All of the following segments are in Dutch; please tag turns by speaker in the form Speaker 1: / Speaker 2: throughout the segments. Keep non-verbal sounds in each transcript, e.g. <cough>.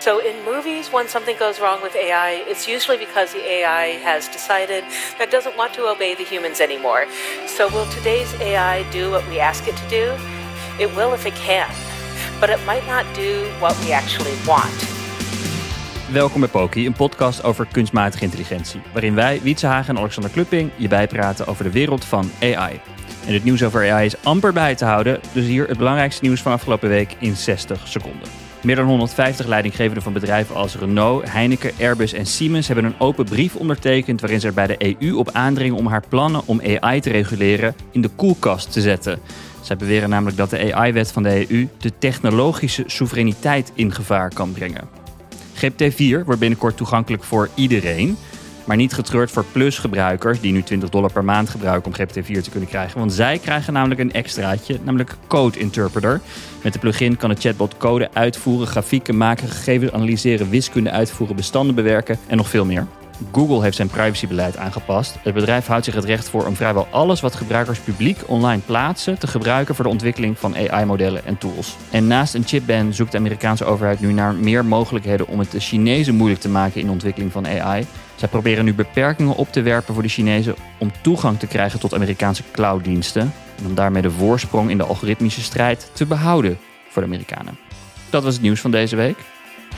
Speaker 1: So in movies, when something goes wrong with AI, it's usually because the AI has decided that doesn't want to obey the humans anymore. So will today's AI do what we ask it to do? It will if it can, but it might not do what we actually want.
Speaker 2: Welkom bij Poki, een podcast over kunstmatige intelligentie. Waarin wij, Wietse Hagen en Alexander Klupping, je bijpraten over de wereld van AI. En het nieuws over AI is amper bij te houden, dus hier het belangrijkste nieuws van afgelopen week in 60 seconden. Meer dan 150 leidinggevenden van bedrijven als Renault, Heineken, Airbus en Siemens hebben een open brief ondertekend waarin ze er bij de EU op aandringen om haar plannen om AI te reguleren in de koelkast te zetten. Zij beweren namelijk dat de AI-wet van de EU de technologische soevereiniteit in gevaar kan brengen. GPT-4 wordt binnenkort toegankelijk voor iedereen. Maar niet getreurd voor Plus-gebruikers die nu 20 dollar per maand gebruiken om GPT-4 te kunnen krijgen. Want zij krijgen namelijk een extraatje, namelijk Code Interpreter. Met de plugin kan de chatbot code uitvoeren, grafieken maken, gegevens analyseren, wiskunde uitvoeren, bestanden bewerken en nog veel meer. Google heeft zijn privacybeleid aangepast. Het bedrijf houdt zich het recht voor om vrijwel alles wat gebruikers publiek online plaatsen te gebruiken voor de ontwikkeling van AI-modellen en tools. En naast een chipban zoekt de Amerikaanse overheid nu naar meer mogelijkheden om het de Chinezen moeilijk te maken in de ontwikkeling van AI. Zij proberen nu beperkingen op te werpen voor de Chinezen om toegang te krijgen tot Amerikaanse clouddiensten. En om daarmee de voorsprong in de algoritmische strijd te behouden voor de Amerikanen. Dat was het nieuws van deze week.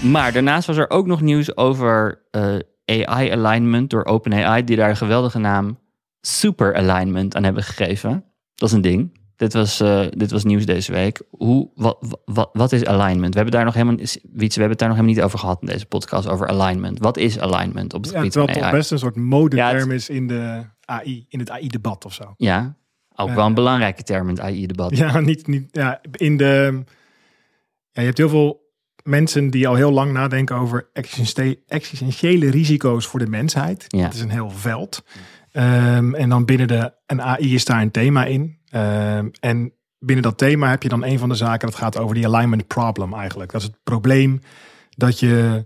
Speaker 2: Maar daarnaast was er ook nog nieuws over eh, AI alignment door OpenAI, die daar een geweldige naam Super Alignment aan hebben gegeven. Dat is een ding. Dit was, eh, dit was nieuws deze week. Hoe, wat, wat, wat is alignment? We hebben daar nog helemaal, Wietse, we hebben het daar nog helemaal niet over gehad in deze podcast, over alignment. Wat is alignment op het
Speaker 3: Ja,
Speaker 2: gebied
Speaker 3: terwijl
Speaker 2: van AI?
Speaker 3: toch best een soort modeterm
Speaker 2: Ja,
Speaker 3: is in, de AI, in het AI-debat of zo.
Speaker 2: Ja, ook wel een belangrijke term in het AI-debat. <laughs>
Speaker 3: Ja, niet, niet, ja, in de, ja, je hebt heel veel mensen die al heel lang nadenken over existentiële risico's voor de mensheid.
Speaker 2: Ja.
Speaker 3: Het is een heel veld. Ehm, en dan binnen de een AI is daar een thema in. Ehm, en binnen dat thema heb je dan een van de zaken dat gaat over die alignment problem eigenlijk. Dat is het probleem dat je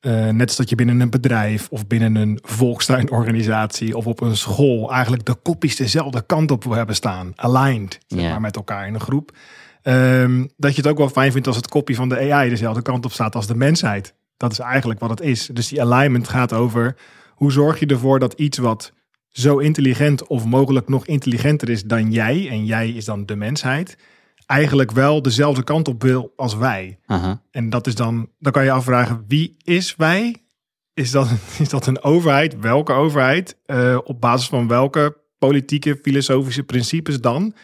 Speaker 3: eh, net als dat je binnen een bedrijf of binnen een volkstuinorganisatie of op een school eigenlijk de kopjes dezelfde kant op wil hebben staan. Aligned, zeg
Speaker 2: Ja.
Speaker 3: maar, met elkaar in een groep. Ehm, dat je het ook wel fijn vindt als het kopje van de AI dezelfde kant op staat als de mensheid. Dat is eigenlijk wat het is. Dus die alignment gaat over hoe zorg je ervoor dat iets wat zo intelligent of mogelijk nog intelligenter is dan jij, en jij is dan de mensheid, eigenlijk wel dezelfde kant op wil als wij. En dat is dan, dan kan je afvragen, wie is wij? Is dat, <laughs> is dat een overheid? Welke overheid? Eh, op basis van welke politieke, filosofische principes dan?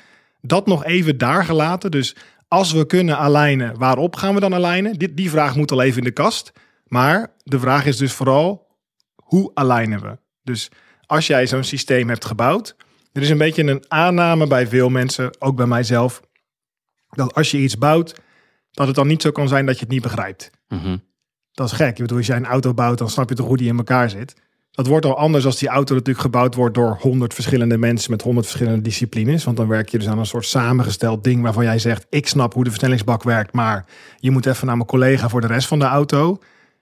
Speaker 3: Dat nog even daar gelaten. Dus als we kunnen alignen, waarop gaan we dan alignen? Dit, die vraag moet al even in de kast. Maar de vraag is dus vooral, hoe alignen we? Dus als jij zo'n systeem hebt gebouwd, er is een beetje een aanname bij veel mensen, ook bij mijzelf, dat als je iets bouwt, dat het dan niet zo kan zijn dat je het niet begrijpt.
Speaker 2: Mhm.
Speaker 3: Dat is gek. Ik bedoel, als jij een auto bouwt, dan snap je toch hoe die in elkaar zit. Dat wordt al anders als die auto natuurlijk gebouwd wordt door honderd verschillende mensen met honderd verschillende disciplines. Want dan werk je dus aan een soort samengesteld ding waarvan jij zegt: Ik snap hoe de versnellingsbak werkt, maar je moet even naar mijn collega voor de rest van de auto.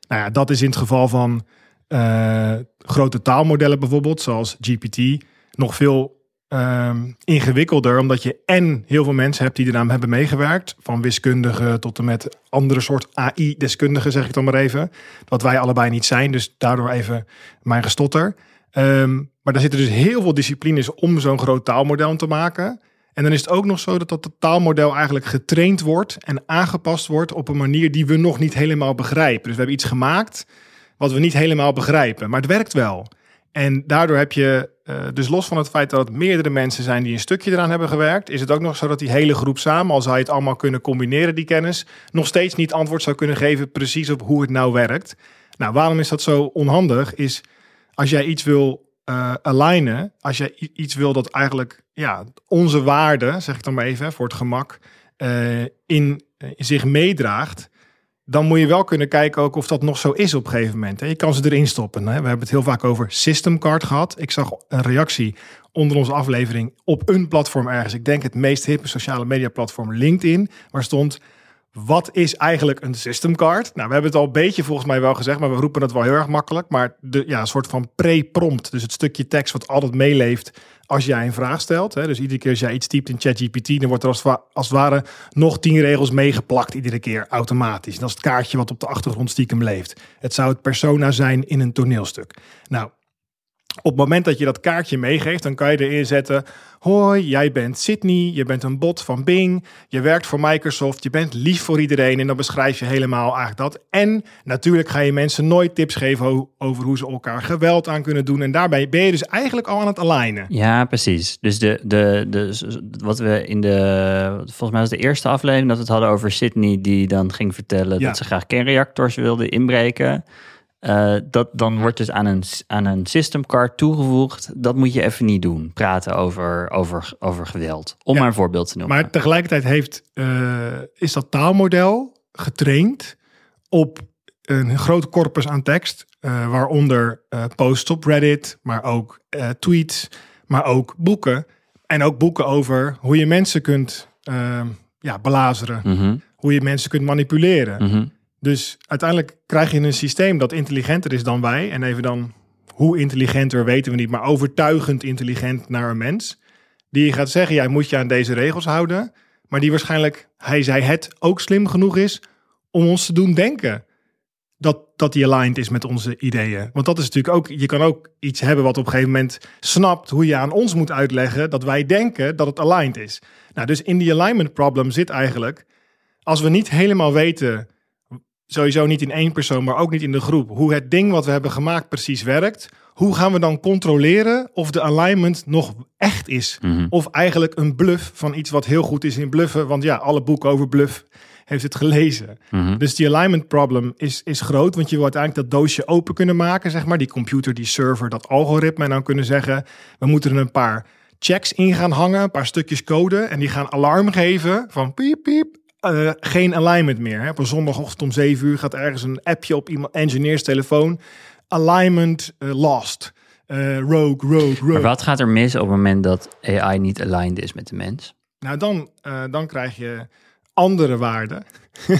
Speaker 3: Nou ja, dat is in het geval van eh, grote taalmodellen bijvoorbeeld, zoals GPT, nog veel ehm, ingewikkelder, omdat je en heel veel mensen hebt die eraan hebben meegewerkt, van wiskundigen tot en met andere soort AI-deskundigen, zeg ik dan maar even, wat wij allebei niet zijn, dus daardoor even mijn gestotter. Ehm, maar daar zitten dus heel veel disciplines om zo'n groot taalmodel te maken. En dan is het ook nog zo dat dat taalmodel eigenlijk getraind wordt en aangepast wordt op een manier die we nog niet helemaal begrijpen. Dus we hebben iets gemaakt wat we niet helemaal begrijpen, maar het werkt wel. En daardoor heb je, uh, dus los van het feit dat het meerdere mensen zijn die een stukje eraan hebben gewerkt, is het ook nog zo dat die hele groep samen, al zou het allemaal kunnen combineren, die kennis, nog steeds niet antwoord zou kunnen geven precies op hoe het nou werkt. Nou, waarom is dat zo onhandig? Is als jij iets wil uh, alignen, als jij iets wil dat eigenlijk ja, onze waarde, zeg ik dan maar even voor het gemak, in, in zich meedraagt, dan moet je wel kunnen kijken ook of dat nog zo is op een gegeven moment. Je kan ze erin stoppen. We hebben het heel vaak over system card gehad. Ik zag een reactie onder onze aflevering op een platform ergens. Ik denk het meest hippe sociale media platform LinkedIn. Waar stond, wat is eigenlijk een system card? Nou, we hebben het al een beetje volgens mij wel gezegd, maar we roepen het wel heel erg makkelijk. Maar de ja, een soort van pre-prompt, dus het stukje tekst wat altijd meeleeft als jij een vraag stelt. Hè, dus iedere keer als jij iets typt in ChatGPT, dan wordt er als, het ware nog tien regels meegeplakt iedere keer automatisch. dat is het kaartje wat op de achtergrond stiekem leeft. Het zou het persona zijn in een toneelstuk. Nou, op het moment dat je dat kaartje meegeeft, dan kan je erin zetten: Hoi, jij bent Sydney, je bent een bot van Bing, je werkt voor Microsoft, je bent lief voor iedereen. En dan beschrijf je helemaal eigenlijk dat. En natuurlijk ga je mensen nooit tips geven over hoe ze elkaar geweld aan kunnen doen. En daarbij ben je dus eigenlijk al aan het alignen.
Speaker 2: Ja, precies. Dus de, de, de, wat we in de, volgens mij was de eerste aflevering dat we het hadden over Sydney, die dan ging vertellen dat ze graag kernreactors wilde inbreken. Uh, dat dan wordt dus aan een, aan een system card toegevoegd. Dat moet je even niet doen. Praten over, over, over geweld. Om maar een voorbeeld te noemen.
Speaker 3: Maar tegelijkertijd heeft, uh, is dat taalmodel getraind op een groot corpus aan tekst. Uh, waaronder posts op Reddit, maar ook tweets, maar ook boeken. En ook boeken over hoe je mensen kunt ja, belazeren. Mm -hmm. Hoe je mensen kunt manipuleren. Mm -hmm. Dus uiteindelijk krijg je een systeem dat intelligenter is dan wij. En even dan, hoe intelligenter weten we niet, maar overtuigend intelligent naar een mens. Die gaat zeggen, jij moet je aan deze regels houden. Maar die waarschijnlijk, hij zei het, ook slim genoeg is om ons te doen denken. Dat, dat die aligned is met onze ideeën. Want dat is natuurlijk ook, je kan ook iets hebben wat op een gegeven moment snapt hoe je aan ons moet uitleggen dat wij denken dat het aligned is. Nou, dus in die alignment problem zit eigenlijk, als we niet helemaal weten sowieso niet in één persoon, maar ook niet in de groep, hoe het ding wat we hebben gemaakt precies werkt. Hoe gaan we dan controleren of de alignment nog echt is?
Speaker 2: Mhm.
Speaker 3: Of eigenlijk een bluff van iets wat heel goed is in bluffen. Want ja, alle boeken over bluff heeft het gelezen.
Speaker 2: Mhm.
Speaker 3: Dus die alignment problem is, is groot. Want je wil uiteindelijk dat doosje open kunnen maken, zeg maar. Die computer, die server, dat algoritme. En dan kunnen zeggen, we moeten er een paar checks in gaan hangen, een paar stukjes code. En die gaan alarm geven van piep, piep. Uh, geen alignment meer. Hè. Op een zondagochtend om 7 uur gaat ergens een appje op iemand engineers telefoon. Alignment uh, lost. Uh, rogue, rogue, rogue.
Speaker 2: Maar wat gaat er mis op het moment dat AI niet aligned is met de mens?
Speaker 3: Nou, dan, dan krijg je andere waarden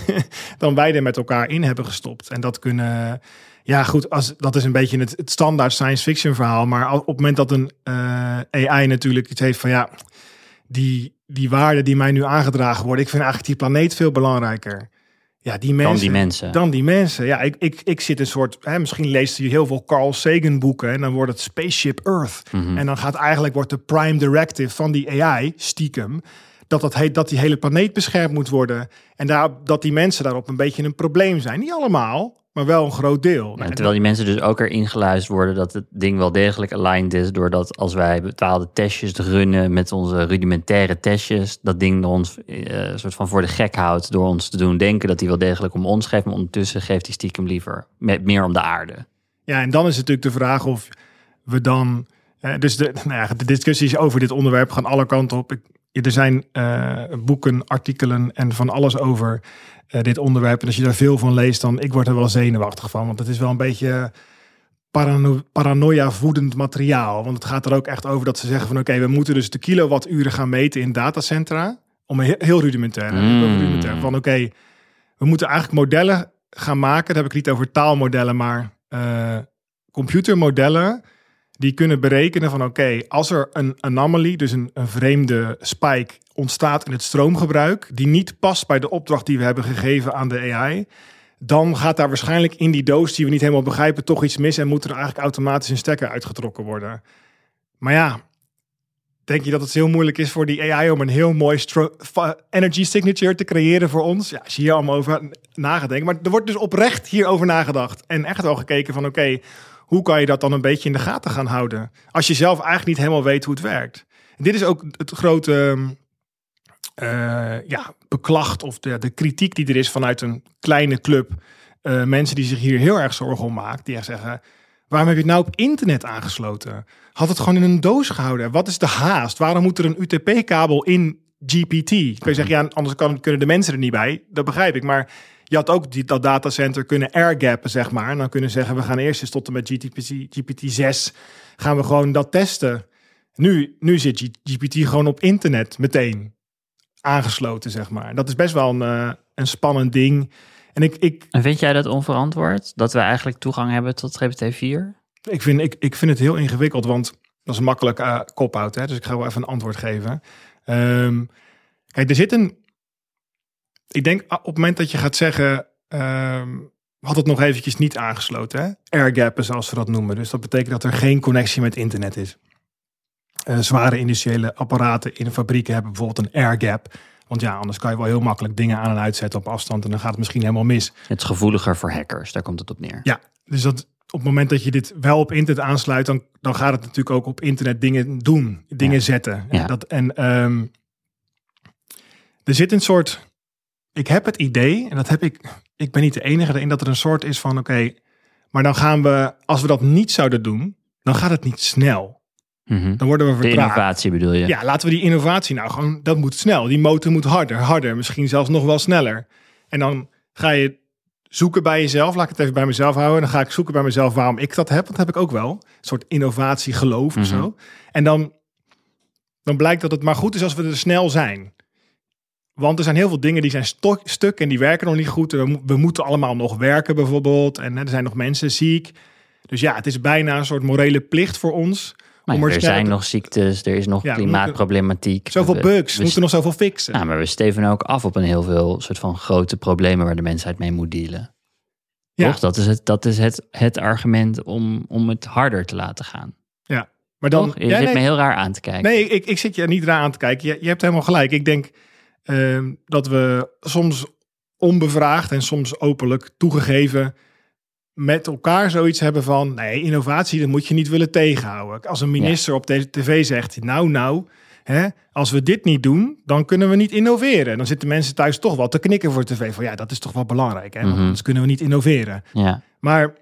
Speaker 3: <laughs> dan wij er met elkaar in hebben gestopt. En dat kunnen, ja goed, als, dat is een beetje het, het standaard science fiction verhaal. Maar op het moment dat een AI natuurlijk iets heeft van ja, die, die waarden die mij nu aangedragen worden, ik vind eigenlijk die planeet veel belangrijker. Ja, die mensen,
Speaker 2: dan die mensen.
Speaker 3: Dan die mensen. Ja, ik, ik, ik zit een soort. Hè, misschien leest je heel veel Carl Sagan boeken. En dan wordt het Spaceship Earth.
Speaker 2: Mhm.
Speaker 3: En dan gaat eigenlijk wordt de prime directive van die AI stiekem. Dat, dat, heet, dat die hele planeet beschermd moet worden. En daar, dat die mensen daarop een beetje een probleem zijn. Niet allemaal, maar wel een groot deel.
Speaker 2: Ja, terwijl die mensen dus ook erin geluisterd worden dat het ding wel degelijk aligned is. Doordat als wij bepaalde testjes runnen met onze rudimentaire testjes, dat ding ons uh, soort van voor de gek houdt door ons te doen denken dat hij wel degelijk om ons geeft. Maar ondertussen geeft hij stiekem liever met meer om de aarde.
Speaker 3: Ja, en dan is het natuurlijk de vraag of we dan. Uh, dus de, <laughs> nou ja, de discussies over dit onderwerp gaan alle kanten op. Ik, er zijn uh, boeken, artikelen en van alles over uh, dit onderwerp. En als je daar veel van leest, dan ik word er wel zenuwachtig van. Want het is wel een beetje parano paranoia voedend materiaal. Want het gaat er ook echt over dat ze zeggen van oké, we moeten dus de kilowatturen gaan meten in datacentra. Om een heel rudimentair.
Speaker 2: Mm.
Speaker 3: rudimentair van oké, we moeten eigenlijk modellen gaan maken. Daar heb ik niet over taalmodellen, maar uh, computermodellen die kunnen berekenen van oké, als er een anomaly, dus een, vreemde spike ontstaat in het stroomgebruik, die niet past bij de opdracht die we hebben gegeven aan de AI, dan gaat daar waarschijnlijk in die doos die we niet helemaal begrijpen toch iets mis en moet er eigenlijk automatisch een stekker uitgetrokken worden. Maar ja, denk je dat het heel moeilijk is voor die AI om een heel mooi energy signature te creëren voor ons? Ja, als je hier allemaal over na gaat denken. Maar er wordt dus oprecht hierover nagedacht en echt wel gekeken van oké, hoe kan je dat dan een beetje in de gaten gaan houden? Als je zelf eigenlijk niet helemaal weet hoe het werkt. Dit is ook het grote uh, ja, beklacht of de, de kritiek die er is vanuit een kleine club. Uh, mensen die zich hier heel erg zorgen om maken. Die zeggen, waarom heb je het nou op internet aangesloten? Had het gewoon in een doos gehouden? Wat is de haast? Waarom moet er een UTP-kabel in GPT? Kun je zeggen, ja, anders kan, kunnen de mensen er niet bij. Dat begrijp ik, maar je had ook die, dat datacenter kunnen airgappen, zeg maar. En dan kunnen zeggen, we gaan eerst eens tot en met GPT, GPT 6 gaan we gewoon dat testen. Nu, nu zit GPT gewoon op internet meteen aangesloten, zeg maar. Dat is best wel een, uh, een spannend ding. En, ik, ik,
Speaker 2: en vind jij dat onverantwoord? Dat we eigenlijk toegang hebben tot GPT-4?
Speaker 3: Ik vind, ik, ik vind het heel ingewikkeld, want dat is een makkelijk uh, cop-out. Hè? Dus ik ga wel even een antwoord geven. Um, kijk, er zit een ik denk op het moment dat je gaat zeggen, um, had het nog eventjes niet aangesloten. Hè? Airgappen zoals we dat noemen. Dus dat betekent dat er geen connectie met internet is. Uh, zware industriële apparaten in fabrieken hebben bijvoorbeeld een airgap. Want ja, anders kan je wel heel makkelijk dingen aan en uitzetten op afstand en dan gaat het misschien helemaal mis.
Speaker 2: Het is gevoeliger voor hackers, daar komt het op neer.
Speaker 3: Ja, dus dat op het moment dat je dit wel op internet aansluit, dan, dan gaat het natuurlijk ook op internet dingen doen, dingen ja. zetten. Ja. Dat, en um, er zit een soort ik heb het idee, en dat heb ik, ik ben niet de enige erin, dat er een soort is van: oké, maar dan gaan we, als we dat niet zouden doen, dan gaat het niet snel.
Speaker 2: Mhm.
Speaker 3: Dan worden we vertraagd.
Speaker 2: De innovatie bedoel je?
Speaker 3: Ja, laten we die innovatie nou gewoon, dat moet snel. Die motor moet harder, harder, misschien zelfs nog wel sneller. En dan ga je zoeken bij jezelf. Laat ik het even bij mezelf houden. Dan ga ik zoeken bij mezelf waarom ik dat heb. Dat heb ik ook wel. Een soort innovatie geloof of
Speaker 2: Mhm.
Speaker 3: zo. En dan, dan blijkt dat het maar goed is als we er snel zijn. Want er zijn heel veel dingen die zijn stok, stuk en die werken nog niet goed. We, mo- we moeten allemaal nog werken bijvoorbeeld. En hè, er zijn nog mensen ziek. Dus ja, het is bijna een soort morele plicht voor ons.
Speaker 2: Maar
Speaker 3: om
Speaker 2: er
Speaker 3: snel
Speaker 2: zijn
Speaker 3: te-
Speaker 2: nog ziektes, er is nog
Speaker 3: Ja,
Speaker 2: klimaatproblematiek.
Speaker 3: Zoveel
Speaker 2: We-
Speaker 3: bugs, we
Speaker 2: we,
Speaker 3: moeten nog zoveel fixen.
Speaker 2: Ja, maar we steven ook af op een heel veel soort van grote problemen waar de mensheid mee moet dealen.
Speaker 3: Ja.
Speaker 2: Toch? Dat is het, dat is het, het argument om, om het harder te laten gaan.
Speaker 3: maar dan,
Speaker 2: Toch? Je
Speaker 3: ja,
Speaker 2: zit
Speaker 3: nee,
Speaker 2: me heel raar aan te kijken.
Speaker 3: Nee, ik, ik zit je niet raar aan te kijken. Je, je hebt helemaal gelijk. Ik denk ehm, dat we soms onbevraagd en soms openlijk toegegeven met elkaar zoiets hebben van... nee, innovatie, dat moet je niet willen tegenhouden. Als een minister op deze tv zegt, nou, nou... Hè, als we dit niet doen, dan kunnen we niet innoveren. Dan zitten mensen thuis toch wel te knikken voor tv. Van ja, dat is toch wel belangrijk. Hè? Want
Speaker 2: Mhm.
Speaker 3: anders kunnen we niet innoveren.
Speaker 2: Ja.
Speaker 3: Maar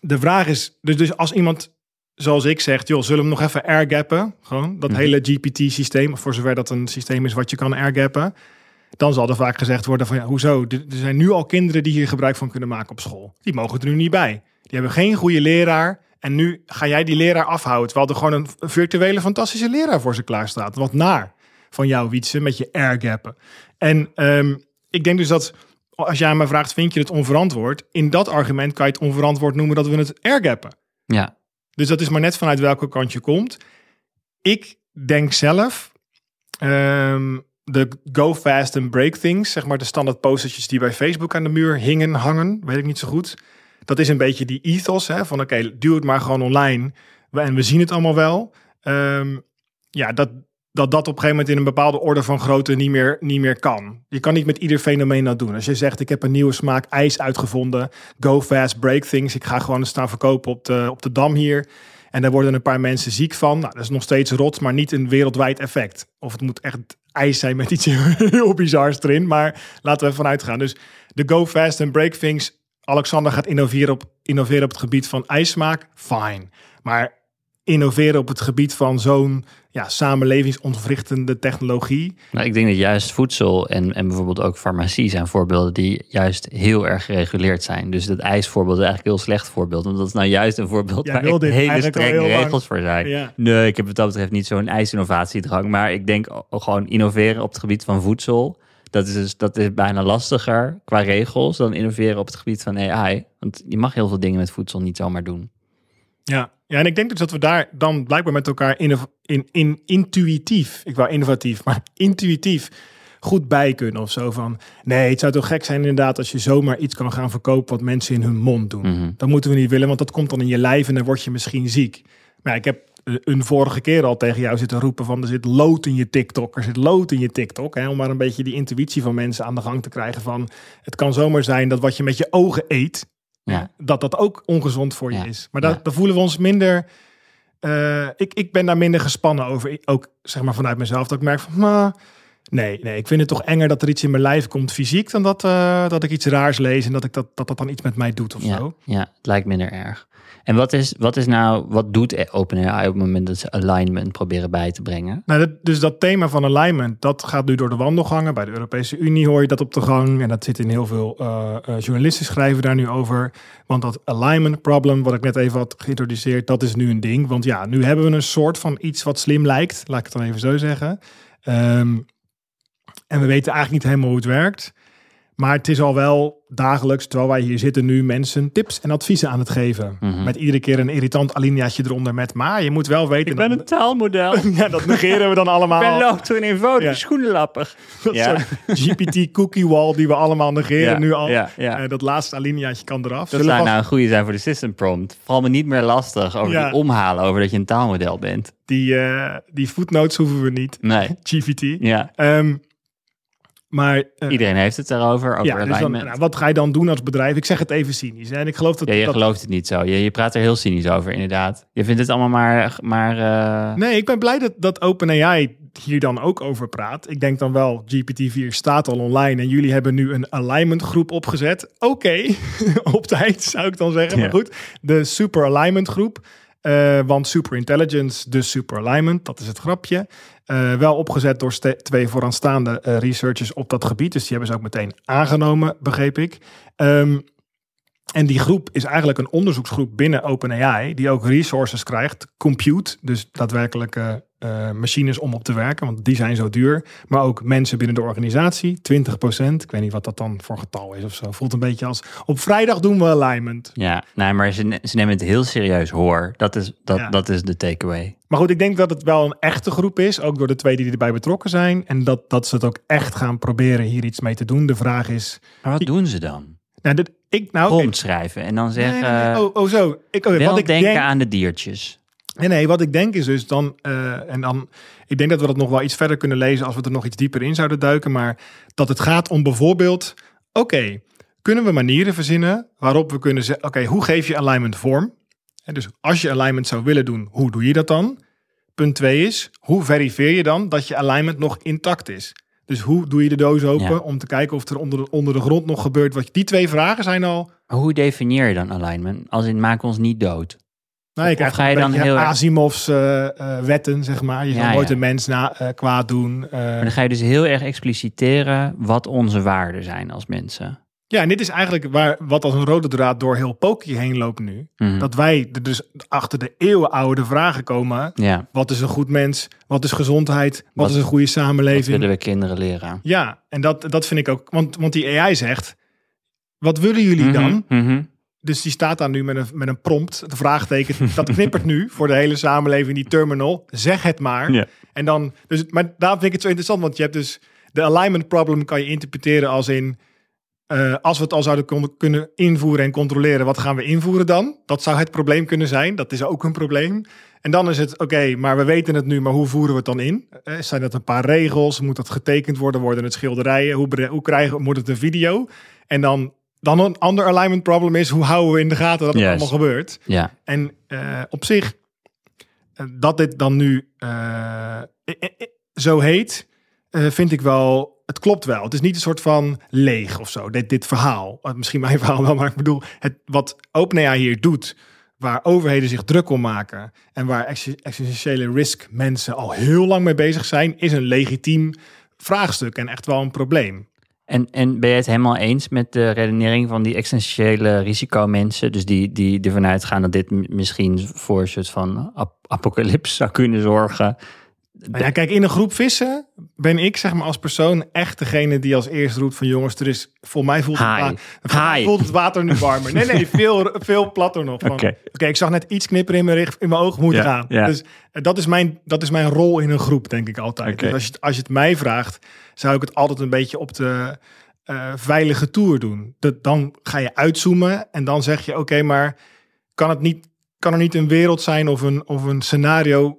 Speaker 3: de vraag is, dus, dus als iemand zoals ik zegt, joh, zullen we hem nog even airgappen? Gewoon dat
Speaker 2: Mhm.
Speaker 3: hele GPT-systeem, voor zover dat een systeem is wat je kan airgappen. Dan zal er vaak gezegd worden van, ja, hoezo? Er zijn nu al kinderen die hier gebruik van kunnen maken op school. Die mogen er nu niet bij. Die hebben geen goede leraar. En nu ga jij die leraar afhouden. Terwijl er gewoon een virtuele fantastische leraar voor ze klaar staat. Wat naar van jou, Wietse, met je airgappen. En ehm, ik denk dus dat als jij me vraagt, vind je het onverantwoord? In dat argument kan je het onverantwoord noemen dat we het airgappen.
Speaker 2: ja.
Speaker 3: Dus dat is maar net vanuit welke kant je komt. Ik denk zelf, ehm, de go fast and break things, zeg maar de standaard postertjes die bij Facebook aan de muur hingen, hangen, weet ik niet zo goed. Dat is een beetje die ethos, hè, van oké, duw het maar gewoon online en we zien het allemaal wel. Ehm, ja, dat, dat dat op een gegeven moment in een bepaalde orde van grootte niet meer, niet meer kan. Je kan niet met ieder fenomeen dat doen. Als je zegt, ik heb een nieuwe smaak ijs uitgevonden, go fast, break things. Ik ga gewoon staan verkopen op de, op de dam hier. En daar worden een paar mensen ziek van. Nou, dat is nog steeds rot, maar niet een wereldwijd effect. Of het moet echt ijs zijn met iets <laughs> heel bizars erin. Maar laten we ervan uitgaan. Dus de go fast en break things. Alexander gaat innoveren op, innoveren op het gebied van ijssmaak. Fine. Maar innoveren op het gebied van zo'n ja, samenlevingsontwrichtende technologie.
Speaker 2: Nou, ik denk dat juist voedsel en, en bijvoorbeeld ook farmacie zijn voorbeelden die juist heel erg gereguleerd zijn. Dus dat ijsvoorbeeld is eigenlijk een heel slecht voorbeeld. Want dat is nou juist een voorbeeld waar echt hele strenge
Speaker 3: lang.
Speaker 2: regels voor zijn.
Speaker 3: Ja.
Speaker 2: Nee, ik heb wat dat betreft niet zo'n ijsinnovatiedrang. Maar ik denk gewoon innoveren op het gebied van voedsel. Dat is, dus, dat is bijna lastiger qua regels dan innoveren op het gebied van AI. Want je mag heel veel dingen met voedsel niet zomaar doen.
Speaker 3: Ja. Ja, en ik denk dus dat we daar dan blijkbaar met elkaar in, in, in intuïtief, ik wou innovatief, maar <laughs> intuïtief goed bij kunnen of zo van. Nee, het zou toch gek zijn inderdaad als je zomaar iets kan gaan verkopen wat mensen in hun mond doen.
Speaker 2: Mhm.
Speaker 3: Dat moeten we niet willen, want dat komt dan in je lijf en dan word je misschien ziek. Maar ja, ik heb eh, een vorige keer al tegen jou zitten roepen van er zit lood in je TikTok, er zit lood in je TikTok. Hè, om maar een beetje die intuïtie van mensen aan de gang te krijgen van het kan zomaar zijn dat wat je met je ogen eet,
Speaker 2: Ja.
Speaker 3: Dat dat ook ongezond voor je is. Maar dan voelen we ons minder... eh, ik, ik ben daar minder gespannen over. Ook zeg maar vanuit mezelf. Dat ik merk van... "Maar, nee, nee, ik vind het toch enger dat er iets in mijn lijf komt fysiek... dan dat, eh, dat ik iets raars lees en dat, ik dat, dat dat dan iets met mij doet of
Speaker 2: Ja,
Speaker 3: zo.
Speaker 2: ja, het lijkt minder erg. En wat is, wat is nou, wat doet OpenAI op het moment dat ze alignment proberen bij te brengen?
Speaker 3: Nou, dat, dus dat thema van alignment, dat gaat nu door de wandelgangen. Bij de Europese Unie hoor je dat op de gang. En dat zit in heel veel eh, journalisten schrijven daar nu over. Want dat alignment problem, wat ik net even had geïntroduceerd, dat is nu een ding. Want ja, nu hebben we een soort van iets wat slim lijkt. Laat ik het dan even zo zeggen. Ehm, en we weten eigenlijk niet helemaal hoe het werkt. Maar het is al wel dagelijks, terwijl wij hier zitten nu, mensen tips en adviezen aan het geven.
Speaker 2: Mhm.
Speaker 3: Met iedere keer een irritant alineaatje eronder met, maar je moet wel weten... dat-
Speaker 2: taalmodel. <laughs>
Speaker 3: ja, dat negeren we dan allemaal.
Speaker 2: lood een eenvoudige
Speaker 3: Ja.
Speaker 2: schoenenlapper. <laughs>
Speaker 3: Dat
Speaker 2: Ja.
Speaker 3: soort GPT cookie wall die we allemaal negeren
Speaker 2: Ja,
Speaker 3: nu al.
Speaker 2: ja, ja.
Speaker 3: Eh, dat laatste alineaatje kan eraf.
Speaker 2: Dat
Speaker 3: Zullen
Speaker 2: zou nou een goede zijn voor de system prompt. Vooral me niet meer lastig over
Speaker 3: Ja.
Speaker 2: die omhalen over dat je een taalmodel bent.
Speaker 3: die, eh, die footnotes hoeven we niet.
Speaker 2: Nee. <laughs>
Speaker 3: GPT.
Speaker 2: Ja.
Speaker 3: Ehm, maar eh,
Speaker 2: Iedereen heeft het daarover, over
Speaker 3: ja, dus dan,
Speaker 2: alignment.
Speaker 3: nou, wat ga je dan doen als bedrijf? Ik zeg het even cynisch. Hè? En ik geloof dat,
Speaker 2: ja, je
Speaker 3: dat
Speaker 2: gelooft het niet zo. Je, je praat er heel cynisch over, inderdaad. Je vindt het allemaal maar... maar eh,
Speaker 3: Nee, ik ben blij dat, dat OpenAI hier dan ook over praat. Ik denk dan wel, GPT-4 staat al online en jullie hebben nu een alignment groep opgezet. Oké, <laughs> op tijd zou ik dan zeggen.
Speaker 2: Ja.
Speaker 3: Maar goed, de super alignment groep. Eh, want super intelligence, dus super alignment, dat is het grapje. Eh, wel opgezet door twee vooraanstaande eh, researchers op dat gebied. Dus die hebben ze ook meteen aangenomen, begreep ik. Ehm, en die groep is eigenlijk een onderzoeksgroep binnen OpenAI, die ook resources krijgt, compute, dus daadwerkelijk eh, machines om op te werken, want die zijn zo duur. Maar ook mensen binnen de organisatie, 20%. Ik weet niet wat dat dan voor getal is of zo. Voelt een beetje als, op vrijdag doen we alignment.
Speaker 2: ja, nee, maar ze, ne- ze nemen het heel serieus hoor. Dat is, dat,
Speaker 3: Ja.
Speaker 2: dat is de takeaway.
Speaker 3: Maar goed, ik denk dat het wel een echte groep is, ook door de twee die erbij betrokken zijn. En dat, dat ze het ook echt gaan proberen hier iets mee te doen. De vraag is,
Speaker 2: Maar wat doen ze dan?
Speaker 3: nou, dit, ik nou...
Speaker 2: Prompt schrijven en dan
Speaker 3: Nee,
Speaker 2: zeggen...
Speaker 3: nee, nee. Oh, oh, zo. Ik, oh,
Speaker 2: wel
Speaker 3: wat ik
Speaker 2: denken
Speaker 3: denk,
Speaker 2: aan de diertjes.
Speaker 3: Nee, nee, wat ik denk is dus dan, eh, en dan, ik denk dat we dat nog wel iets verder kunnen lezen als we er nog iets dieper in zouden duiken, maar dat het gaat om bijvoorbeeld, oké, kunnen we manieren verzinnen waarop we kunnen zeggen, oké, hoe geef je alignment vorm? En dus als je alignment zou willen doen, hoe doe je dat dan? Punt twee is, hoe verifieer je dan dat je alignment nog intact is? Dus hoe doe je de doos open
Speaker 2: Ja.
Speaker 3: om te kijken of er onder de, onder de grond nog gebeurt? Wat, die twee vragen zijn al
Speaker 2: Maar hoe definieer je dan alignment? Als in maak ons niet dood.
Speaker 3: Nou, je krijgt
Speaker 2: ga je dan heel
Speaker 3: Asimov's eh, eh, wetten, zeg maar. Je
Speaker 2: Ja,
Speaker 3: zal nooit
Speaker 2: ja.
Speaker 3: een mens na, eh, kwaad doen.
Speaker 2: Maar dan ga je dus heel erg expliciteren wat onze waarden zijn als mensen.
Speaker 3: ja, en dit is eigenlijk waar, wat als een rode draad door heel Poki heen loopt nu.
Speaker 2: Mhm.
Speaker 3: Dat wij er dus achter de eeuwenoude vragen komen.
Speaker 2: Ja,
Speaker 3: Wat is een goed mens? Wat is gezondheid? Wat,
Speaker 2: Wat-
Speaker 3: is een goede samenleving?
Speaker 2: willen we kinderen leren.
Speaker 3: Ja, en dat, dat vind ik ook. Want, want die AI zegt, wat willen jullie dan?
Speaker 2: Mhm, mhm.
Speaker 3: Dus die staat daar nu met een, met een prompt, een vraagteken. <laughs> Dat knippert nu voor de hele samenleving, die terminal. Zeg het maar.
Speaker 2: Ja.
Speaker 3: En dan, dus, maar daarom vind ik het zo interessant, want je hebt dus de alignment problem kan je interpreteren als in, eh, als we het al zouden kunnen invoeren en controleren, wat gaan we invoeren dan? Dat zou het probleem kunnen zijn. Dat is ook een probleem. En dan is het, oké, maar we weten het nu, maar hoe voeren we het dan in? Eh, zijn dat een paar regels? Moet dat getekend worden? Worden het schilderijen? Hoe, hoe krijgen, moet het een video? En dan, dan een ander alignment problem is, hoe houden we in de gaten dat het allemaal gebeurt?
Speaker 2: Ja,
Speaker 3: En eh, op zich, eh, dat dit dan nu eh, zo heet, vind ik wel, het klopt wel. Het is niet een soort van leeg of zo, dit, dit verhaal. Misschien mijn <laughs> verhaal wel, maar ik bedoel, het, wat OpenAI hier doet, waar overheden zich druk om maken en waar ex- existentiële risk mensen al heel lang mee bezig zijn, is een legitiem vraagstuk en echt wel een probleem.
Speaker 2: En, en ben je het helemaal eens met de redenering van die existentiële risicomensen? Dus die, die ervan uitgaan dat dit misschien voor een soort van ap apocalypse zou kunnen zorgen.
Speaker 3: Nou ja, kijk, in een groep vissen ben ik zeg maar als persoon echt degene die als eerste roept van jongens, er is, voor mij voelt het, wa-
Speaker 2: Hi.
Speaker 3: voelt het water nu warmer. Nee, nee, <laughs> veel, veel platter nog.
Speaker 2: Oké.
Speaker 3: Ik zag net iets knipperen in mijn, richt, in mijn oog moet
Speaker 2: Ja,
Speaker 3: gaan.
Speaker 2: ja.
Speaker 3: Dus eh, dat is, mijn, dat is mijn rol in een groep, denk ik altijd. Dus als je, het- als je het mij vraagt, zou ik het altijd een beetje op de eh, veilige toer doen. Dat, dan ga je uitzoomen en dan zeg je, oké, maar kan, het niet, kan er niet een wereld zijn of een, of een scenario,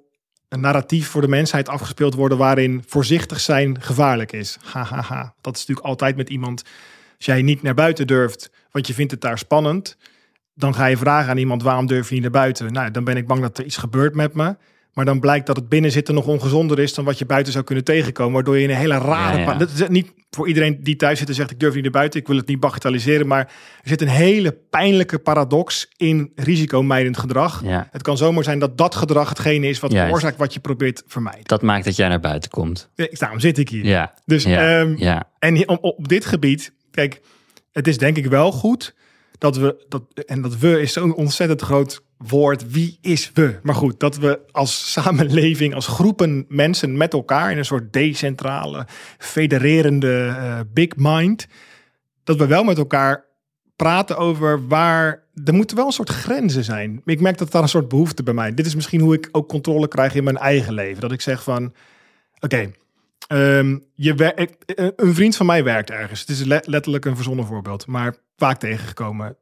Speaker 3: een narratief voor de mensheid afgespeeld worden waarin voorzichtig zijn gevaarlijk is? Hahaha. Dat is natuurlijk altijd met iemand, als jij niet naar buiten durft, want je vindt het daar spannend. dan ga je vragen aan iemand waarom durf je niet naar buiten. Nou, dan ben ik bang dat er iets gebeurt met me. Maar dan blijkt dat het binnenzitten nog ongezonder is dan wat je buiten zou kunnen tegenkomen. Waardoor je in een hele rare.
Speaker 2: Ja, ja.
Speaker 3: pa- Dat is niet voor iedereen die thuis zit en zegt ik durf niet naar buiten. Ik wil het niet bagatelliseren. Maar er zit een hele pijnlijke paradox in risicomijdend gedrag.
Speaker 2: Ja.
Speaker 3: Het kan zomaar zijn dat dat gedrag hetgene is wat veroorzaakt wat je probeert te vermijden.
Speaker 2: Dat maakt dat jij naar buiten komt.
Speaker 3: Ja, Daarom zit ik hier.
Speaker 2: Ja.
Speaker 3: Dus
Speaker 2: ja. ja.
Speaker 3: en op dit gebied, kijk, het is denk ik wel goed dat we, dat, en dat we is zo'n ontzettend groot woord. Wie is we? Maar goed, dat we als samenleving, als groepen mensen met elkaar in een soort decentrale, federerende eh, big mind, dat we wel met elkaar praten over waar. Er moeten wel een soort grenzen zijn. Ik merk dat daar een soort behoefte bij mij. Dit is misschien hoe ik ook controle krijg in mijn eigen leven. Dat ik zeg van, oké, Ehm, je wer- ik- eh, een vriend van mij werkt ergens. Het is le- letterlijk een verzonnen voorbeeld, maar vaak tegengekomen.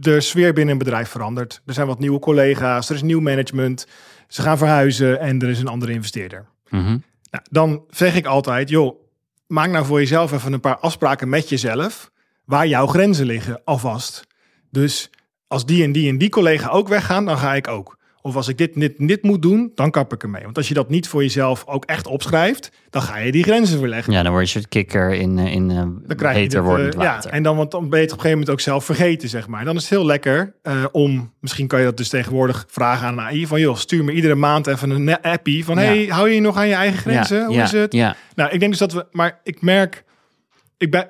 Speaker 3: De sfeer binnen een bedrijf verandert. Er zijn wat nieuwe collega's, er is nieuw management. Ze gaan verhuizen en er is een andere investeerder.
Speaker 2: Mhm.
Speaker 3: Nou, dan zeg ik altijd, joh, maak nou voor jezelf even een paar afspraken met jezelf waar jouw grenzen liggen alvast. Dus als die en die en die collega ook weggaan, dan ga ik ook. Of als ik dit, dit, dit moet doen, dan kap ik ermee. Want als je dat niet voor jezelf ook echt opschrijft, dan ga je die grenzen verleggen.
Speaker 2: Ja, dan word je een kikker in, eh, in eh,
Speaker 3: Dan krijg je dit, eh. Ja, en dan, want dan ben je het op een gegeven moment ook zelf vergeten, zeg maar. Dan is het heel lekker om, misschien kan je dat dus tegenwoordig vragen aan een AI, van joh, stuur me iedere maand even een appie van,
Speaker 2: Ja.
Speaker 3: hey, hou je je nog aan je eigen grenzen?
Speaker 2: Ja,
Speaker 3: Hoe
Speaker 2: ja,
Speaker 3: is het? Nou, ik denk dus dat we, maar ik merk, ik ben,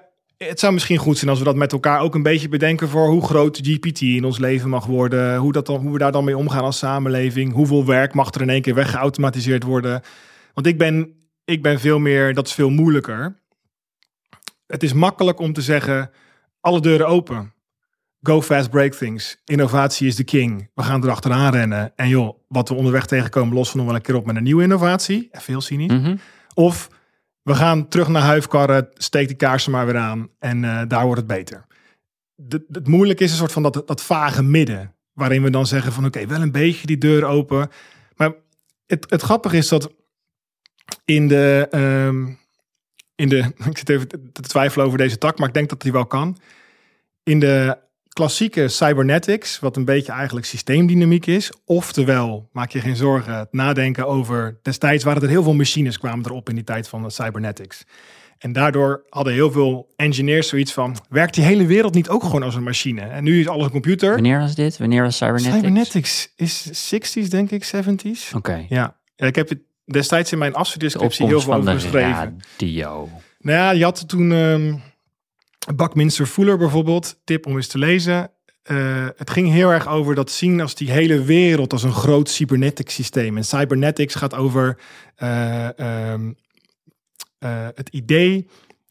Speaker 3: het zou misschien goed zijn als we dat met elkaar ook een beetje bedenken voor hoe groot GPT in ons leven mag worden, hoe, dat dan, hoe we daar dan mee omgaan als samenleving, hoeveel werk mag er in één keer weggeautomatiseerd worden. Want ik ben, ik ben veel meer, dat is veel moeilijker. Het is makkelijk om te zeggen, alle deuren open. Go fast, break things. Innovatie is de king. We gaan erachteraan rennen. En joh, wat we onderweg tegenkomen, lossen we nog wel een keer op met een nieuwe innovatie. Heel cynisch.
Speaker 2: Mhm.
Speaker 3: Of we gaan terug naar huifkarren, steek de kaarsen maar weer aan en eh, daar wordt het beter. De, het moeilijke is een soort van dat, dat vage midden, waarin we dan zeggen van oké, wel een beetje die deur open. Maar het, het grappige is dat in de, ehm, in de, <laughs> ik zit even te te twijfelen over deze tak, maar ik denk dat die wel kan. In de klassieke cybernetics, wat een beetje eigenlijk systeemdynamiek is. Oftewel, maak je geen zorgen, het nadenken over... Destijds waren er heel veel machines kwamen erop in die tijd van de cybernetics. En daardoor hadden heel veel engineers zoiets van... werkt die hele wereld niet ook gewoon als een machine? En nu is alles een computer.
Speaker 2: Wanneer was dit? Wanneer was Cybernetics?
Speaker 3: Cybernetics is 60s, denk ik, 70s.
Speaker 2: Oké.
Speaker 3: Ja. ja, ik heb het destijds in mijn
Speaker 2: De
Speaker 3: afstudeerscriptie heel veel over geschreven.
Speaker 2: radio.
Speaker 3: Nou ja, je had toen ehm Buckminster Fuller bijvoorbeeld, tip om eens te lezen. Eh, het ging heel erg over dat zien als die hele wereld als een groot cybernetic systeem. En cybernetics gaat over eh, ehm, eh, het idee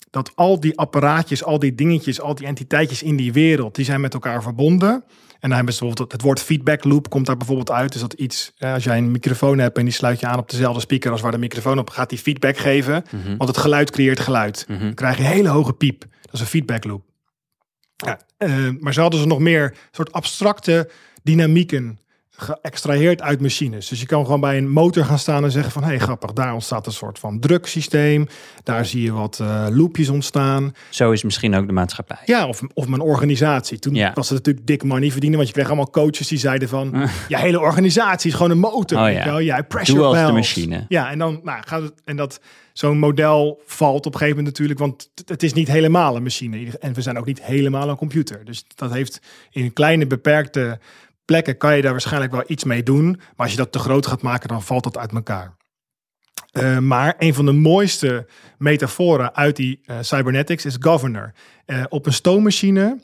Speaker 3: dat al die apparaatjes, al die dingetjes, al die entiteitjes in die wereld, die zijn met elkaar verbonden. En dan hebben ze bijvoorbeeld het woord feedback loop komt daar bijvoorbeeld uit. Dus dat iets, als jij een microfoon hebt en die sluit je aan op dezelfde speaker als waar de microfoon op gaat, die feedback geven.
Speaker 2: Mhm.
Speaker 3: Want het geluid creëert geluid.
Speaker 2: Mhm.
Speaker 3: Dan krijg je een hele hoge piep. Dat is een feedback loop. Ja, eh, maar ze hadden ze nog meer soort abstracte dynamieken geëxtraheerd uit machines. Dus je kan gewoon bij een motor gaan staan en zeggen van... hé, hey, grappig, daar ontstaat een soort van druksysteem. Daar zie je wat eh, loopjes ontstaan.
Speaker 2: Zo is misschien ook de maatschappij.
Speaker 3: Ja, of, of mijn organisatie. Toen
Speaker 2: Ja.
Speaker 3: was het natuurlijk dik money verdienen. Want je kreeg allemaal coaches die zeiden van... <laughs> je hele organisatie is gewoon een motor.
Speaker 2: Oh ja.
Speaker 3: wel? Jij pressure
Speaker 2: Doe als de machine.
Speaker 3: Ja, en dan nou, gaat het... En dat zo'n model valt op een gegeven moment natuurlijk... want het- het is niet helemaal een machine. En we zijn ook niet helemaal een computer. Dus dat heeft in kleine beperkte plekken... kan je daar waarschijnlijk wel iets mee doen. Maar als je dat te groot gaat maken, dan valt dat uit elkaar. Eh, maar een van de mooiste metaforen uit die eh, cybernetics is governor. Eh, op een stoommachine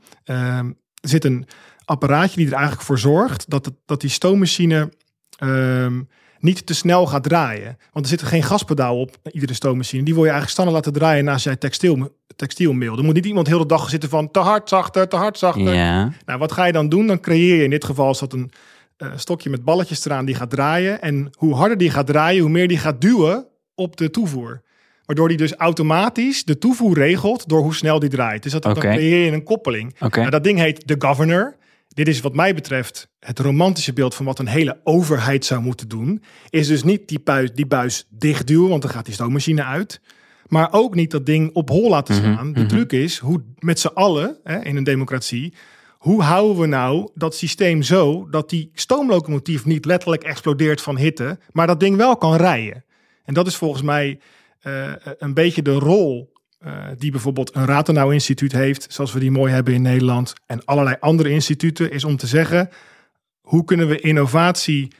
Speaker 3: zit een apparaatje die er eigenlijk voor zorgt dat, dat die stoommachine ehm, niet te snel gaat draaien. Want er zit geen gaspedaal op iedere stoommachine. Die wil je eigenlijk standaard laten draaien naast jij textiel, textielmeel. Er moet niet iemand heel de dag zitten van te hard, zachter, te hard, zachter.
Speaker 2: Ja.
Speaker 3: Nou, wat ga je dan doen? Dan creëer je in dit geval is dat een eh, stokje met balletjes eraan die gaat draaien. En hoe harder die gaat draaien, hoe meer die gaat duwen op de toevoer. Waardoor die dus automatisch de toevoer regelt door hoe snel die draait. Dus dat, dan creëer je een koppeling.
Speaker 2: Oké.
Speaker 3: Nou, dat ding heet de governor. Dit is wat mij betreft het romantische beeld van wat een hele overheid zou moeten doen. Is dus niet die buis, die buis dichtduwen, want dan gaat die stoommachine uit. Maar ook niet dat ding op hol laten
Speaker 2: Mhm,
Speaker 3: staan. De
Speaker 2: mhm.
Speaker 3: truc is hoe met z'n allen hè, in een democratie hoe houden we nou dat systeem zo dat die stoomlocomotief niet letterlijk explodeert van hitte, maar dat ding wel kan rijden? En dat is volgens mij eh, een beetje de rol eh, die bijvoorbeeld een Rathenau instituut heeft, zoals we die mooi hebben in Nederland, en allerlei andere instituten, is om te zeggen, hoe kunnen we innovatie,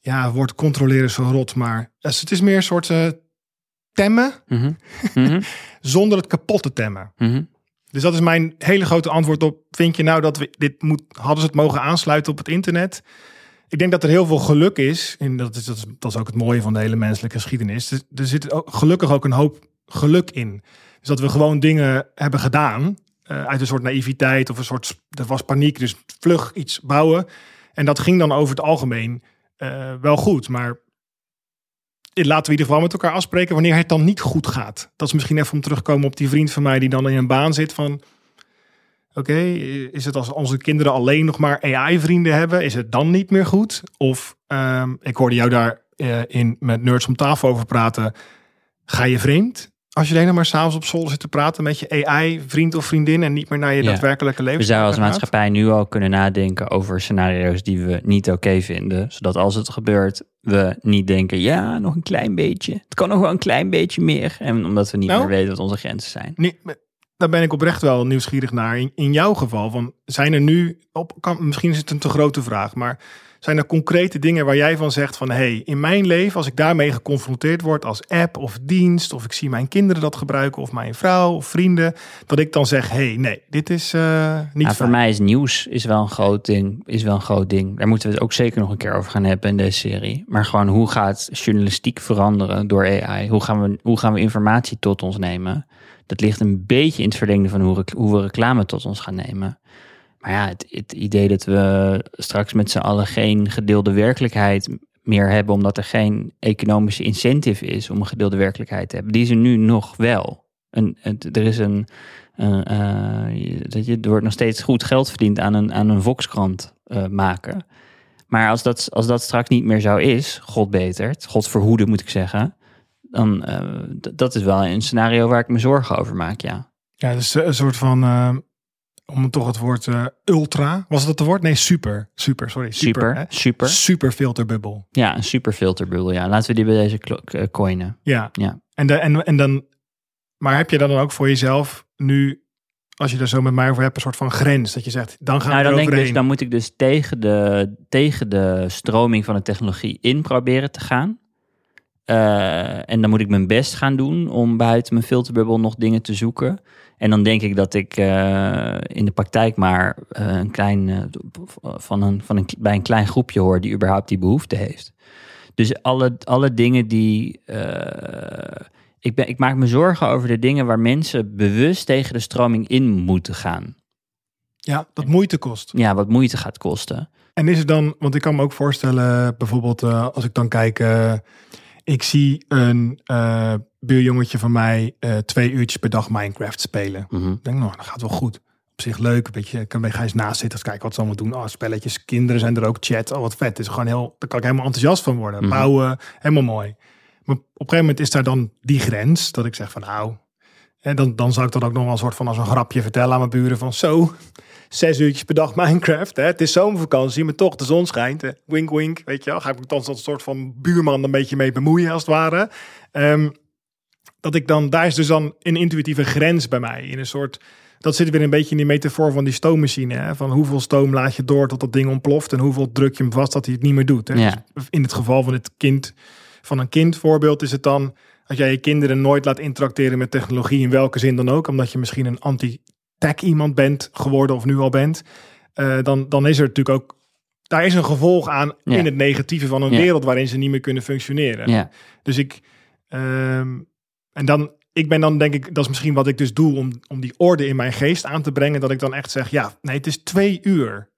Speaker 3: ja, wordt controleren zo rot, maar dus het is meer een soort eh, temmen,
Speaker 2: Mhm. <laughs> Mhm.
Speaker 3: zonder het kapot te temmen.
Speaker 2: Mhm.
Speaker 3: Dus dat is mijn hele grote antwoord op. Vind je nou dat we dit moet, hadden ze het mogen aansluiten op het internet? Ik denk dat er heel veel geluk is. En dat is, dat is, dat is ook het mooie van de hele menselijke geschiedenis. Er, er zit ook, gelukkig ook een hoop geluk in. Dus dat we gewoon dingen hebben gedaan. eh, uit een soort naïviteit of een soort. Er was paniek, dus vlug iets bouwen. En dat ging dan over het algemeen eh, wel goed. Maar laten we in ieder geval met elkaar afspreken wanneer het dan niet goed gaat. Dat is misschien even om terug te komen op die vriend van mij die dan in een baan zit van... Oké, is het als onze kinderen alleen nog maar AI-vrienden hebben, is het dan niet meer goed? Of ehm, ik hoorde jou daar eh, in met nerds om tafel over praten. Ga je vreemd als je alleen nog maar s'avonds op zolder zit te praten met je AI-vriend of vriendin en niet meer naar je
Speaker 2: Ja.
Speaker 3: daadwerkelijke leven?
Speaker 2: We zouden als maatschappij nu al kunnen nadenken over scenario's die we niet oké vinden. Zodat als het gebeurt, we niet denken, ja, nog een klein beetje. Het kan nog wel een klein beetje meer. En omdat we niet
Speaker 3: Nou?
Speaker 2: meer weten wat onze grenzen zijn.
Speaker 3: Nee, daar ben ik oprecht wel nieuwsgierig naar. In, in jouw geval, van, zijn er nu, op, kan, misschien is het een te grote vraag, maar zijn er concrete dingen waar jij van zegt van, hey, in mijn leven, als ik daarmee geconfronteerd word als app of dienst, of ik zie mijn kinderen dat gebruiken, of mijn vrouw of vrienden, dat ik dan zeg, hey, nee, dit is eh, niet
Speaker 2: Ja, voor mij is nieuws is wel een groot ding. Is wel een groot ding. Daar moeten we het ook zeker nog een keer over gaan hebben in deze serie. Maar gewoon hoe gaat journalistiek veranderen door AI? Hoe gaan we, hoe gaan we informatie tot ons nemen? Dat ligt een beetje in het verlengde van hoe, hoe we reclame tot ons gaan nemen. Maar ja, het, idee dat we straks met z'n allen geen gedeelde werkelijkheid meer hebben, omdat er geen economische incentive is om een gedeelde werkelijkheid te hebben, die is er nu nog wel. Het- er is een, eh, dat je, er wordt nog steeds goed geld verdiend aan een, aan een Volkskrant eh, maken. Maar als dat, als dat straks niet meer zo is, God betert, God verhoede moet ik zeggen, dan eh, dat is wel een scenario waar ik me zorgen over maak, ja.
Speaker 3: Ja, dus een soort van, om toch het woord eh, ultra, was dat het woord? Nee, super, super, sorry, super.
Speaker 2: Super,
Speaker 3: hè?
Speaker 2: super.
Speaker 3: Super filterbubbel.
Speaker 2: Ja, een super filterbubbel, ja. Laten we die bij deze eh, coinen.
Speaker 3: Ja.
Speaker 2: Ja.
Speaker 3: En, de, en, en dan, maar heb je dan ook voor jezelf nu, als je er zo met mij over hebt, een soort van grens? Dat je zegt, dan gaan
Speaker 2: Nou, dan, denk ik dus, dan moet ik dus tegen de, tegen de stroming van de technologie in proberen te gaan. Eh, en dan moet ik mijn best gaan doen om buiten mijn filterbubbel nog dingen te zoeken. En dan denk ik dat ik eh, in de praktijk maar eh, een klein, eh, van een, van een, bij een klein groepje hoor die überhaupt die behoefte heeft. Dus alle, alle dingen die. ik, ben, ik maak me zorgen over de dingen waar mensen bewust tegen de stroming in moeten gaan.
Speaker 3: Ja, dat moeite kost.
Speaker 2: Ja, wat moeite gaat kosten.
Speaker 3: En is het dan, want ik kan me ook voorstellen, bijvoorbeeld als ik dan kijk, ik zie een eh buurjongetje van mij eh, twee uurtjes per dag Minecraft spelen.
Speaker 2: Mhm.
Speaker 3: Ik denk, nou, dat gaat wel goed. Op zich leuk, een beetje, kan ga eens naast zitten, kijken wat ze allemaal doen. Oh, spelletjes, kinderen zijn er ook, chat, oh wat vet. Is gewoon heel, daar kan ik helemaal enthousiast van worden.
Speaker 2: Mhm.
Speaker 3: Bouwen, helemaal mooi. Maar op een gegeven moment is daar dan die grens, dat ik zeg van nou, en dan, dan zou ik dat ook nog wel een soort van als een grapje vertellen aan mijn buren van zo, zes uurtjes per dag Minecraft. Hè? Het is zomervakantie, maar toch, de zon schijnt. Hè? Wink, wink, weet je wel. Ga ik me dan als soort van buurman een beetje mee bemoeien, als het ware. Ehm, dat ik dan, daar is dus dan een intuïtieve grens bij mij. In een soort, dat zit weer een beetje in die metafoor van die stoommachine. Hè? Van hoeveel stoom laat je door tot dat ding ontploft en hoeveel druk je hem vast dat hij het niet meer doet. Hè?
Speaker 2: Ja.
Speaker 3: Dus in het geval van het kind, van een kind voorbeeld is het dan, als jij je kinderen nooit laat interacteren met technologie, in welke zin dan ook, omdat je misschien een anti-tech iemand bent geworden of nu al bent, eh, dan, dan is er natuurlijk ook, daar is een gevolg aan
Speaker 2: Ja.
Speaker 3: in het negatieve van een
Speaker 2: Ja.
Speaker 3: wereld waarin ze niet meer kunnen functioneren.
Speaker 2: Ja.
Speaker 3: Dus ik, ehm, en dan, ik ben dan denk ik, dat is misschien wat ik dus doe om, om die orde in mijn geest aan te brengen, dat ik dan echt zeg, ja, nee, het is twee uur.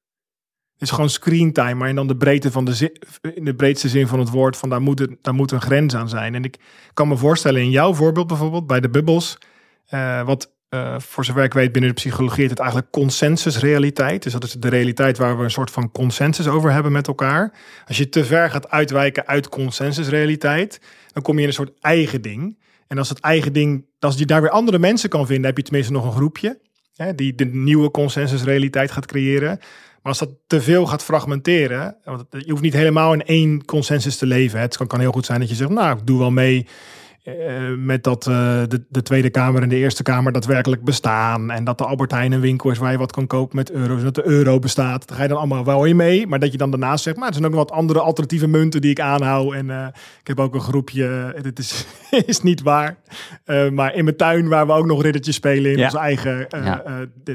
Speaker 3: Het is gewoon screentime, maar in dan de breedte van de zin, in de breedste zin van het woord, van daar moet, het, daar moet een grens aan zijn. En ik kan me voorstellen in jouw voorbeeld bijvoorbeeld, bij de bubbels, eh, wat eh, voor zover ik weet binnen de psychologie heet het eigenlijk consensusrealiteit. Dus dat is de realiteit waar we een soort van consensus over hebben met elkaar. Als je te ver gaat uitwijken uit consensusrealiteit, dan kom je in een soort eigen ding. En als het eigen ding, als je daar weer andere mensen kan vinden, heb je tenminste nog een groepje. hè, die de nieuwe consensusrealiteit gaat creëren. Maar als dat te veel gaat fragmenteren, want je hoeft niet helemaal in één consensus te leven. Het kan, kan heel goed zijn dat je zegt, nou, ik doe wel mee eh, met dat eh, de, de Tweede Kamer en de Eerste Kamer daadwerkelijk bestaan. En dat de Albert Heijn een winkel is waar je wat kan kopen met euro's. En dat de euro bestaat. Daar ga je dan allemaal wel in mee. Maar dat je dan daarnaast zegt, maar er zijn ook nog wat andere alternatieve munten die ik aanhoud. En eh, ik heb ook een groepje, dit is, <laughs> is niet waar. Maar in mijn tuin waar we ook nog riddertjes spelen in
Speaker 2: Ja.
Speaker 3: ons eigen
Speaker 2: Ja.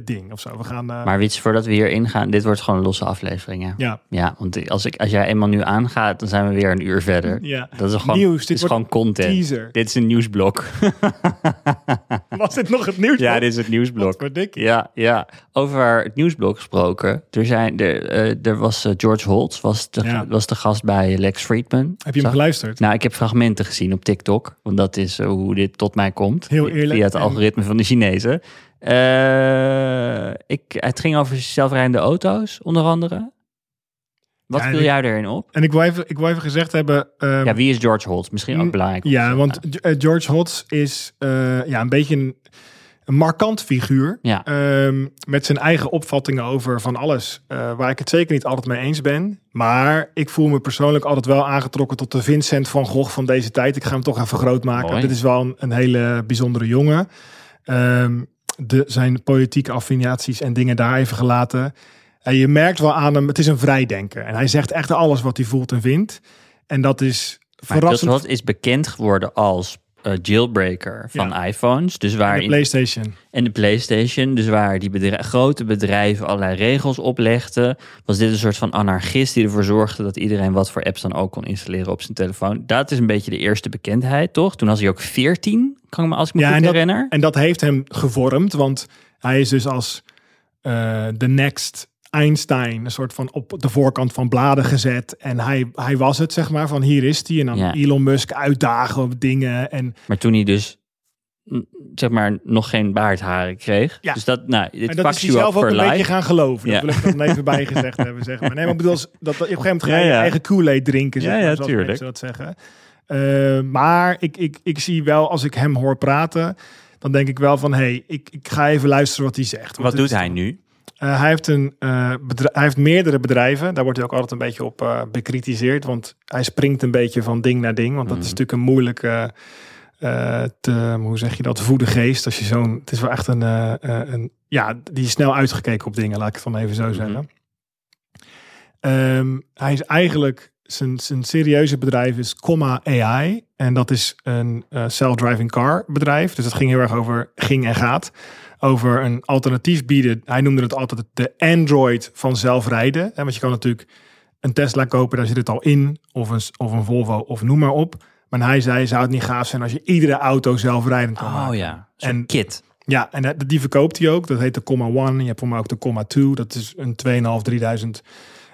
Speaker 3: ding of zo. We gaan,
Speaker 2: Maar Wiets, voordat we hier ingaan, dit wordt gewoon een losse aflevering. Ja,
Speaker 3: ja,
Speaker 2: ja want als, ik, als jij eenmaal nu aangaat, dan zijn we weer een uur verder.
Speaker 3: ja.
Speaker 2: Dat is gewoon,
Speaker 3: Nieuws,
Speaker 2: dit
Speaker 3: dit
Speaker 2: is
Speaker 3: wordt
Speaker 2: gewoon content.
Speaker 3: teaser.
Speaker 2: Dit is een nieuwsblok. <laughs>
Speaker 3: Was dit nog het nieuws?
Speaker 2: ja, dit is het nieuwsblok.
Speaker 3: Wat dik.
Speaker 2: Ja, ja. Over het nieuwsblok gesproken. Er, zijn, er, eh, er was eh, George Holtz, was de,
Speaker 3: Ja.
Speaker 2: was de gast bij Lex Friedman.
Speaker 3: Heb je hem
Speaker 2: Zag-
Speaker 3: geluisterd?
Speaker 2: Nou, ik heb fragmenten gezien op TikTok. Want dat is eh, hoe dit tot mij komt.
Speaker 3: Heel eerlijk.
Speaker 2: Via het
Speaker 3: En-
Speaker 2: algoritme van de Chinezen. Eh, ik, het ging over zelfrijdende auto's, onder andere. Wat
Speaker 3: Ja,
Speaker 2: viel
Speaker 3: ik-
Speaker 2: jij erin op?
Speaker 3: En ik wil even, ik wil even gezegd hebben... ehm,
Speaker 2: Ja, wie is George Holtz? Misschien ook
Speaker 3: Mm,
Speaker 2: belangrijk.
Speaker 3: Ja, want eh, George Hotz is eh, ja, een beetje een, een markant figuur.
Speaker 2: Ja.
Speaker 3: Ehm, met zijn eigen opvattingen over van alles. eh, waar ik het zeker niet altijd mee eens ben. Maar ik voel me persoonlijk altijd wel aangetrokken tot de Vincent van Gogh van deze tijd. Ik ga hem toch even groot maken.
Speaker 2: Mooi.
Speaker 3: Dit is wel een, een hele bijzondere jongen. Ehm, de, zijn politieke affiliaties en dingen daar even gelaten. En je merkt wel aan hem, het is een vrijdenker. En hij zegt echt alles wat hij voelt en vindt. En dat is
Speaker 2: Maar
Speaker 3: verrassend.
Speaker 2: Holtz is bekend geworden als eh, jailbreaker van
Speaker 3: Ja.
Speaker 2: iPhones. Dus
Speaker 3: En
Speaker 2: waar
Speaker 3: de PlayStation.
Speaker 2: En de PlayStation, dus waar die grote bedrijven allerlei regels oplegden, was dit een soort van anarchist die ervoor zorgde dat iedereen wat voor apps dan ook kon installeren op zijn telefoon. Dat is een beetje de eerste bekendheid, toch? Toen was hij ook 14, kan ik me als ik me
Speaker 3: Ja,
Speaker 2: goed
Speaker 3: en dat-
Speaker 2: herinner.
Speaker 3: En dat heeft hem gevormd, want hij is dus als eh de next Einstein een soort van op de voorkant van bladen gezet. En hij, hij was het, zeg maar, van hier is hij. En dan
Speaker 2: Ja.
Speaker 3: Elon Musk uitdagen op dingen. En,
Speaker 2: Maar toen hij dus zeg maar nog geen baardharen kreeg.
Speaker 3: Ja.
Speaker 2: Dus dat, nou, dit
Speaker 3: en dat is hij zelf ook een
Speaker 2: life.
Speaker 3: beetje gaan geloven.
Speaker 2: Ja.
Speaker 3: Dat wil ik er even <laughs> bij gezegd hebben, zeg maar. Nee, maar ik bedoel, dat, op een gegeven moment ga je eigen Kool-Aid drinken, zeg maar,
Speaker 2: ja,
Speaker 3: zoals
Speaker 2: tuurlijk.
Speaker 3: dat zeggen. Eh, maar ik, ik, ik zie wel, als ik hem hoor praten, dan denk ik wel van, hé, hey, ik, ik ga even luisteren wat hij zegt.
Speaker 2: Wat doet hij nu?
Speaker 3: Uh, hij, heeft een, uh, bedrijf, hij heeft meerdere bedrijven. Daar wordt hij ook altijd een beetje op uh, bekritiseerd. Want hij springt een beetje van ding naar ding. Want dat
Speaker 2: Mhm.
Speaker 3: is natuurlijk een moeilijke, te, hoe zeg je dat, voede geest. Als je zo'n, het is wel echt een, een, ja, die is snel uitgekeken op dingen, laat ik het dan even zo
Speaker 2: Mhm.
Speaker 3: zeggen. Um, hij is eigenlijk, zijn, zijn serieuze bedrijf is Comma AI. En dat is een self-driving car bedrijf. Dus dat ging heel erg over ging en gaat over een alternatief bieden. Hij noemde het altijd de Android van zelfrijden. Want je kan natuurlijk een Tesla kopen, daar zit het al in. Of een, of een Volvo, of noem maar op. Maar hij zei, zou het niet gaaf zijn als je iedere auto zelfrijdend kan
Speaker 2: Oh
Speaker 3: maken.
Speaker 2: ja,
Speaker 3: En-
Speaker 2: kit.
Speaker 3: Ja, en die verkoopt hij ook. Dat heet de Comma One. Je hebt voor mij ook de Comma Two. Dat is een 2.500, 3000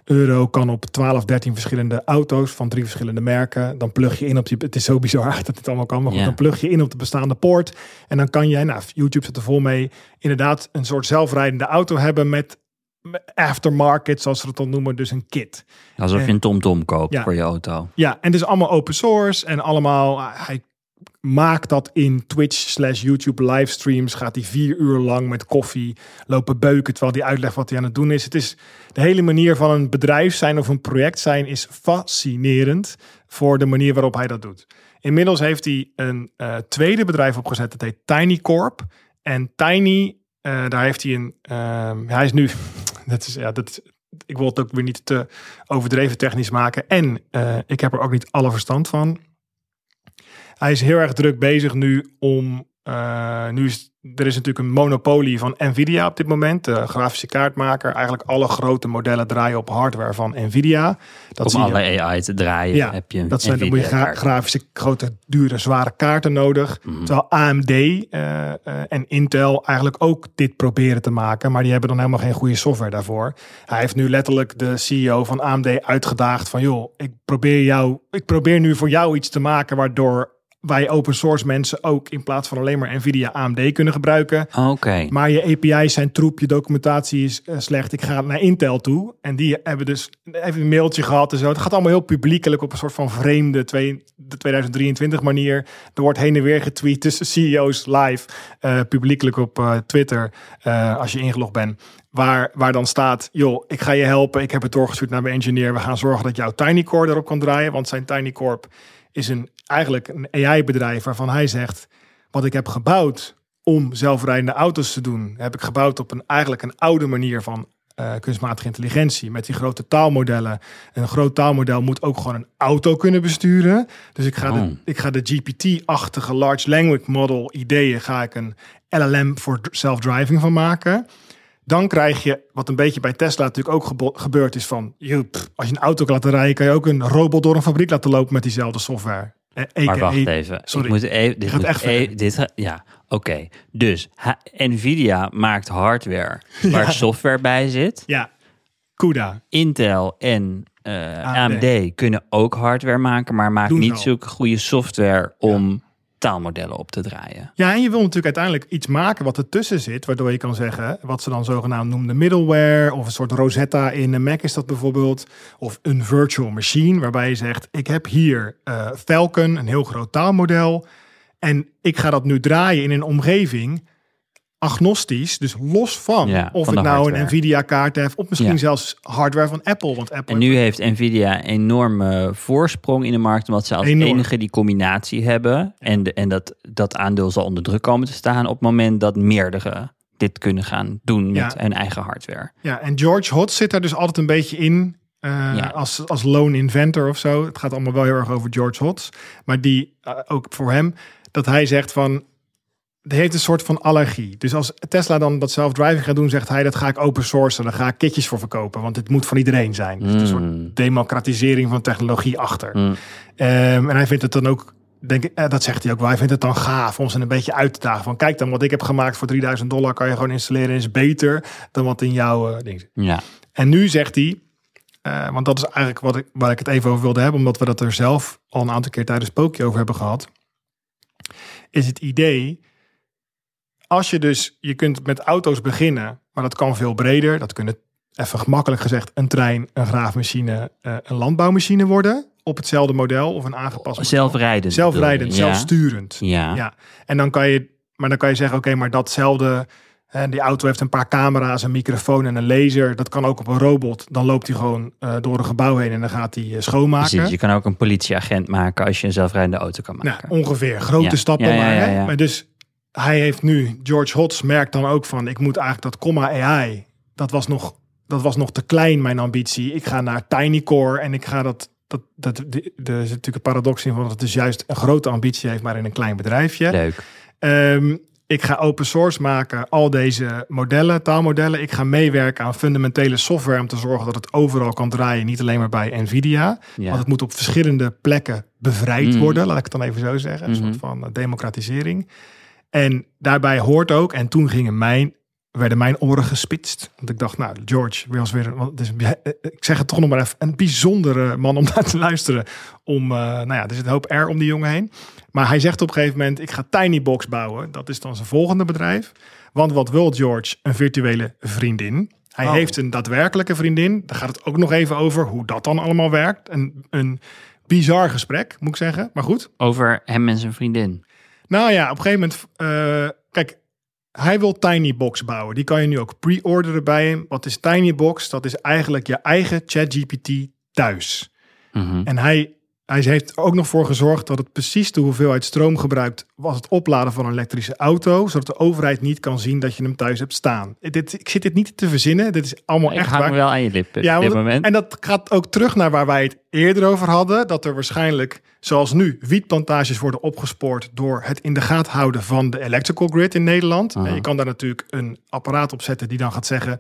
Speaker 3: euro. Kan op 12, 13 verschillende auto's van drie verschillende merken. Dan plug je in op die... Het is zo bizar <laughs> dat het allemaal kan. Maar goed, dan plug je in op de bestaande poort. En dan kan jij, nou, YouTube zit er vol mee, inderdaad een soort zelfrijdende auto hebben met aftermarket, zoals ze het dan noemen. Dus een kit.
Speaker 2: Alsof je
Speaker 3: En-
Speaker 2: een TomTom koopt
Speaker 3: Ja.
Speaker 2: voor je auto.
Speaker 3: Ja, en het is allemaal open source en allemaal. Hij maakt dat in Twitch slash YouTube livestreams. Gaat hij vier uur lang met koffie lopen beuken terwijl hij uitlegt wat hij aan het doen is. Het is de hele manier van een bedrijf zijn of een project zijn is fascinerend voor de manier waarop hij dat doet. Inmiddels heeft hij een eh, tweede bedrijf opgezet. Dat heet Tiny Corp. En Tiny, eh, daar heeft hij een. ehm, hij is nu. <laughs> Dat is, ja, dat ik wil het ook weer niet te overdreven technisch maken. En eh, ik heb er ook niet alle verstand van. Hij is heel erg druk bezig nu om. eh, nu is er is natuurlijk een monopolie van Nvidia op dit moment, de grafische kaartmaker. Eigenlijk alle grote modellen draaien op hardware van Nvidia. Dat
Speaker 2: Om
Speaker 3: zie je-
Speaker 2: alle AI te draaien
Speaker 3: Ja,
Speaker 2: heb je een
Speaker 3: dat zijn dan moet je gra-
Speaker 2: Nvidia-kaart.
Speaker 3: grafische, grote, dure, zware kaarten nodig.
Speaker 2: Mhm.
Speaker 3: Terwijl AMD eh, eh, en Intel eigenlijk ook dit proberen te maken. Maar die hebben dan helemaal geen goede software daarvoor. Hij heeft nu letterlijk de CEO van AMD uitgedaagd van... joh, ik probeer, jou, ik probeer nu voor jou iets te maken waardoor wij open source mensen ook in plaats van alleen maar Nvidia AMD kunnen gebruiken.
Speaker 2: Oké.
Speaker 3: Maar je API's zijn troep, je documentatie is eh, slecht. Ik ga naar Intel toe. En die hebben dus even een mailtje gehad en zo. Het gaat allemaal heel publiekelijk op een soort van vreemde twee, de 2023 manier. Er wordt heen en weer getweet tussen CEO's live, eh, publiekelijk op eh, Twitter, als je ingelogd bent. Waar, waar dan staat, joh, ik ga je helpen. Ik heb het doorgestuurd naar mijn engineer. We gaan zorgen dat jouw TinyCore erop kan draaien. Want zijn TinyCorp is een, eigenlijk een AI-bedrijf waarvan hij zegt... wat ik heb gebouwd om zelfrijdende auto's te doen... heb ik gebouwd op een, eigenlijk een oude manier van eh, kunstmatige intelligentie. Met die grote taalmodellen. Een groot taalmodel moet ook gewoon een auto kunnen besturen. Dus ik ga
Speaker 2: Oh.
Speaker 3: de, ik ga de GPT-achtige large language model ideeën... ga ik een LLM voor self-driving van maken... Dan krijg je, wat een beetje bij Tesla natuurlijk ook gebeurd is van... joh, pff, als je een auto kan laten rijden, kan je ook een robot door een fabriek laten lopen met diezelfde software. Eh,
Speaker 2: Maar
Speaker 3: AKA
Speaker 2: wacht even.
Speaker 3: Sorry.
Speaker 2: Ik moet even, dit
Speaker 3: gaat
Speaker 2: moet
Speaker 3: echt
Speaker 2: e- dit Ja, oké. Dus Nvidia maakt hardware <laughs> waar software bij zit.
Speaker 3: Ja, CUDA.
Speaker 2: Intel en eh,
Speaker 3: AMD.
Speaker 2: AMD kunnen ook hardware maken, maar
Speaker 3: Doen ze
Speaker 2: niet zulke goede software om taalmodellen op te draaien.
Speaker 3: Ja, en je wil natuurlijk uiteindelijk iets maken wat ertussen zit, waardoor je kan zeggen, wat ze dan zogenaamd noemden middleware, of een soort Rosetta in een Mac is dat bijvoorbeeld, of een virtual machine, waarbij je zegt, ik heb hier eh, Falcon, een heel groot taalmodel, en ik ga dat nu draaien in een omgeving agnostisch, dus los van
Speaker 2: Ja,
Speaker 3: of
Speaker 2: van
Speaker 3: ik
Speaker 2: de
Speaker 3: nou
Speaker 2: hardware.
Speaker 3: een Nvidia kaart heb, of misschien
Speaker 2: Ja.
Speaker 3: zelfs hardware van Apple, want Apple
Speaker 2: En nu heeft Nvidia een enorme voorsprong in de markt, omdat ze als
Speaker 3: Enorm.
Speaker 2: enige die combinatie hebben. En, de, en dat, dat aandeel zal onder druk komen te staan op het moment dat meerdere dit kunnen gaan doen met hun eigen hardware.
Speaker 3: Ja, en George Hotz zit daar dus altijd een beetje in. eh,
Speaker 2: Ja.
Speaker 3: als, als lone inventor of zo. Het gaat allemaal wel heel erg over George Hotz. Maar die, eh, ook voor hem, dat hij zegt van... Heeft een soort van allergie. Dus als Tesla dan dat self-driving gaat doen, zegt hij... dat ga ik open sourcen, daar ga ik kitjes voor verkopen. Want het moet van iedereen zijn. Dus het is een soort democratisering van technologie achter.
Speaker 2: Mm.
Speaker 3: Ehm, en hij vindt het dan ook, denk ik, eh, dat zegt hij ook wel. Hij vindt het dan gaaf om ze een beetje uit te dagen. Van kijk dan, wat ik heb gemaakt voor 3000 dollar kan je gewoon installeren. Is beter dan wat in jouw eh, ding zit.
Speaker 2: Ja,
Speaker 3: En nu zegt hij, eh, want dat is eigenlijk wat ik, waar ik het even over wilde hebben, omdat we dat er zelf al een aantal keer tijdens Pookje over hebben gehad. Is het idee, als je dus, je kunt met auto's beginnen, maar dat kan veel breder. Dat kunnen, even gemakkelijk gezegd, een trein, een graafmachine, eh, een landbouwmachine worden. Op hetzelfde model of een aangepast model.
Speaker 2: zelfrijdend.
Speaker 3: Zelfrijdend, zelfsturend.
Speaker 2: Ja.
Speaker 3: Ja, en dan kan je, maar dan kan je zeggen, oké, maar datzelfde, hè, die auto heeft een paar camera's, een microfoon en een laser. Dat kan ook op een robot. Dan loopt hij gewoon eh, door een gebouw heen en dan gaat hij eh, schoonmaken.
Speaker 2: Precies, je kan ook een politieagent maken als je een zelfrijdende auto kan
Speaker 3: Nou,
Speaker 2: maken.
Speaker 3: ongeveer. Grote
Speaker 2: Ja.
Speaker 3: stappen
Speaker 2: Ja, ja,
Speaker 3: maar. hè? Maar dus hij heeft nu, George Hotz merkt dan ook van, ik moet eigenlijk dat comma AI, dat was nog, dat was nog te klein mijn ambitie. Ik ga naar TinyCore en ik ga dat, dat, dat, er zit natuurlijk een paradox in van dat het dus juist een grote ambitie heeft, maar in een klein bedrijfje.
Speaker 2: Leuk.
Speaker 3: Ehm, ik ga open source maken, al deze modellen, taalmodellen. Ik ga meewerken aan fundamentele software om te zorgen dat het overal kan draaien. Niet alleen maar bij Nvidia.
Speaker 2: Ja.
Speaker 3: Want het moet op verschillende plekken bevrijd
Speaker 2: Mhm.
Speaker 3: worden. Laat ik het dan even zo zeggen. Een soort van eh, democratisering. En daarbij hoort ook, en toen gingen mijn, werden mijn oren gespitst. Want ik dacht, nou, George was weer, want het is, een- eh, ik zeg het toch nog maar even, een bijzondere man om <laughs> naar te luisteren. Om, eh, nou ja, er zit een hoop R om die jongen heen. Maar hij zegt op een gegeven moment, ik ga Tinybox bouwen. Dat is dan zijn volgende bedrijf. Want wat wil George? Een virtuele vriendin. Hij
Speaker 2: Oh.
Speaker 3: heeft een daadwerkelijke vriendin. Daar gaat het ook nog even over hoe dat dan allemaal werkt. Een, een bizar gesprek, moet ik zeggen. Maar goed.
Speaker 2: Over hem en zijn vriendin.
Speaker 3: Nou ja, op een gegeven moment... eh, kijk, hij wil Tinybox bouwen. Die kan je nu ook pre-orderen bij hem. Wat is Tinybox? Dat is eigenlijk je eigen ChatGPT thuis.
Speaker 2: Mhm.
Speaker 3: En hij, hij heeft ook nog voor gezorgd dat het precies de hoeveelheid stroom gebruikt was het opladen van een elektrische auto, zodat de overheid niet kan zien dat je hem thuis hebt staan. Dit, ik zit dit niet te verzinnen, dit is allemaal
Speaker 2: Ik
Speaker 3: echt
Speaker 2: hang
Speaker 3: waar.
Speaker 2: me wel aan je lippen
Speaker 3: Ja,
Speaker 2: op dit moment.
Speaker 3: en dat gaat ook terug naar waar wij het eerder over hadden. Dat er waarschijnlijk, zoals nu, wietplantages worden opgespoord door het in de gaten houden van de electrical grid in Nederland. En je kan daar natuurlijk een apparaat op zetten die dan gaat zeggen.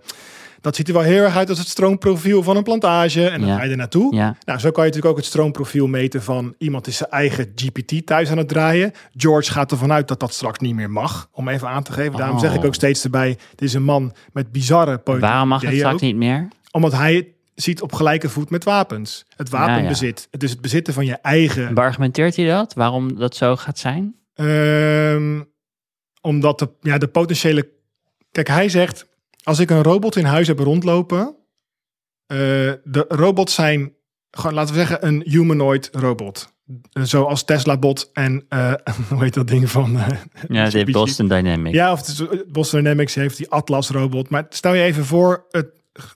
Speaker 3: Dat ziet er wel heel erg uit als het stroomprofiel van een plantage. En dan
Speaker 2: Ja.
Speaker 3: ga je er naartoe.
Speaker 2: Ja.
Speaker 3: Nou, zo kan je natuurlijk ook het stroomprofiel meten van iemand is zijn eigen GPT thuis aan het draaien. George gaat ervan uit dat dat straks niet meer mag, om even aan te geven. Daarom
Speaker 2: Oh.
Speaker 3: zeg ik ook steeds erbij, dit is een man met bizarre politieke
Speaker 2: Waarom mag het straks
Speaker 3: ook
Speaker 2: niet meer?
Speaker 3: omdat hij ziet op gelijke voet met wapens. Het wapenbezit, dus het bezitten van je eigen...
Speaker 2: Beargumenteert hij dat? Waarom dat zo gaat zijn?
Speaker 3: Ehm, omdat de, ja, de potentiële... Kijk, hij zegt, als ik een robot in huis heb rondlopen... eh, de robots zijn, gewoon laten we zeggen, een humanoid robot. Zoals Tesla-bot en, eh, <laughs> hoe heet dat ding van... eh,
Speaker 2: Ja, de
Speaker 3: Mitsubishi?
Speaker 2: Boston Dynamics.
Speaker 3: Ja, of Boston Dynamics heeft die Atlas-robot. Maar stel je even voor, het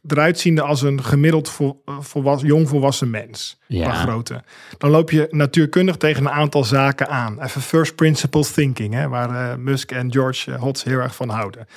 Speaker 3: eruit ziende als een gemiddeld vol, volwassen mens.
Speaker 2: Ja.
Speaker 3: Qua grootte. Dan loop je natuurkundig tegen een aantal zaken aan. Even first principle thinking, hè, waar Musk en George Hotz heel erg van houden.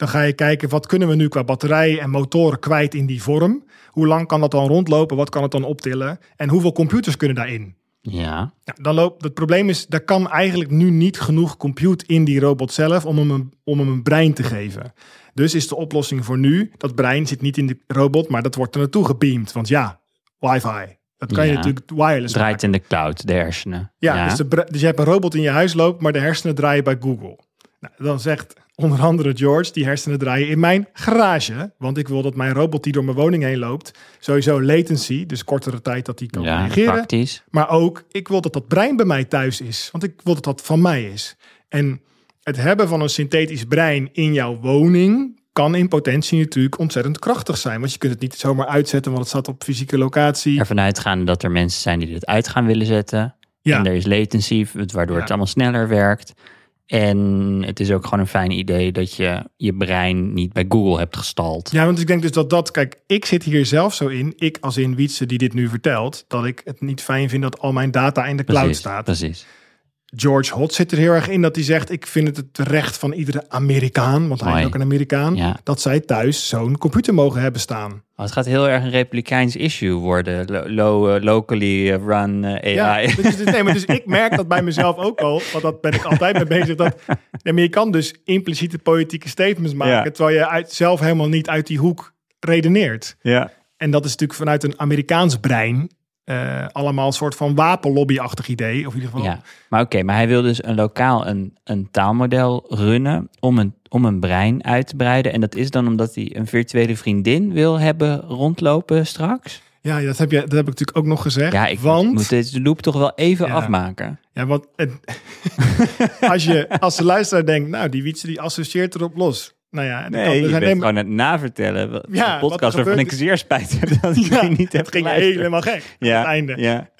Speaker 3: Dan ga je kijken, wat kunnen we nu qua batterijen en motoren kwijt in die vorm? Hoe lang kan dat dan rondlopen? Wat kan het dan optillen? En hoeveel computers kunnen daarin?
Speaker 2: Ja.
Speaker 3: Ja, dan loopt, het probleem is, er kan eigenlijk nu niet genoeg compute in die robot zelf om hem, een, om hem een brein te geven. Dus is de oplossing voor nu, dat brein zit niet in de robot, maar dat wordt er naartoe gebeamd. Want ja, wifi. Dat kan je natuurlijk wireless
Speaker 2: Draait
Speaker 3: maken.
Speaker 2: in de cloud, de hersenen.
Speaker 3: Ja, Dus, de, dus je hebt een robot in je huis lopen, maar de hersenen draaien bij Google. Nou, dan zegt onder andere George, die hersenen draaien in mijn garage. Want ik wil dat mijn robot die door mijn woning heen loopt, sowieso latency, dus kortere tijd dat die kan
Speaker 2: ja,
Speaker 3: reageren.
Speaker 2: praktisch.
Speaker 3: Maar ook, ik wil dat dat brein bij mij thuis is. Want ik wil dat dat van mij is. En het hebben van een synthetisch brein in jouw woning kan in potentie natuurlijk ontzettend krachtig zijn. Want je kunt het niet zomaar uitzetten, want het staat op fysieke locatie.
Speaker 2: Ervan uitgaande dat er mensen zijn die dit uit gaan willen zetten.
Speaker 3: Ja.
Speaker 2: En er is latency, waardoor
Speaker 3: Ja.
Speaker 2: het allemaal sneller werkt. En het is ook gewoon een fijn idee dat je je brein niet bij Google hebt gestald.
Speaker 3: Ja, want ik denk dus dat dat, kijk, ik zit hier zelf zo in, ik als in Wietse die dit nu vertelt, dat ik het niet fijn vind dat al mijn data in de cloud staat.
Speaker 2: Precies.
Speaker 3: George Hot zit er heel erg in dat hij zegt, ik vind het het recht van iedere Amerikaan, want hij is ook een Amerikaan,
Speaker 2: Ja.
Speaker 3: dat zij thuis zo'n computer mogen hebben staan.
Speaker 2: Maar het gaat heel erg een republikeins issue worden. Lo- lo- eh, locally run eh,
Speaker 3: Ja,
Speaker 2: AI.
Speaker 3: dus, dus- nee, maar dus ik merk dat bij mezelf ook al, want dat ben ik altijd mee bezig. Dat, nee, maar je kan dus impliciete politieke statements maken,
Speaker 2: Ja.
Speaker 3: terwijl je uit, zelf helemaal niet uit die hoek redeneert.
Speaker 2: ja.
Speaker 3: En dat is natuurlijk vanuit een Amerikaans brein eh, allemaal een soort van wapenlobby-achtig idee. Of in ieder geval.
Speaker 2: Ja, maar oké, maar hij wil dus een lokaal een, een taalmodel runnen om een, om een brein uit te breiden. En dat is dan omdat hij een virtuele vriendin wil hebben rondlopen straks?
Speaker 3: Ja, dat heb, je, dat heb ik natuurlijk ook nog gezegd.
Speaker 2: Ja, ik
Speaker 3: want,
Speaker 2: moet deze loop toch wel even
Speaker 3: Ja.
Speaker 2: afmaken.
Speaker 3: ja, want <laughs> als, je, als de luisteraar denkt, nou, die Wietse die associeert erop los. Nou ja, kan-
Speaker 2: Nee,
Speaker 3: er
Speaker 2: je
Speaker 3: zijn
Speaker 2: bent
Speaker 3: helemaal-
Speaker 2: gewoon het navertellen.
Speaker 3: Ja,
Speaker 2: Ja,
Speaker 3: wat er
Speaker 2: podcast waarvan ik zeer spijt heb <laughs> dat ik
Speaker 3: Ja,
Speaker 2: die niet heb
Speaker 3: het ging
Speaker 2: geluisterd.
Speaker 3: helemaal gek.
Speaker 2: Ja,
Speaker 3: aan het einde.
Speaker 2: Ja,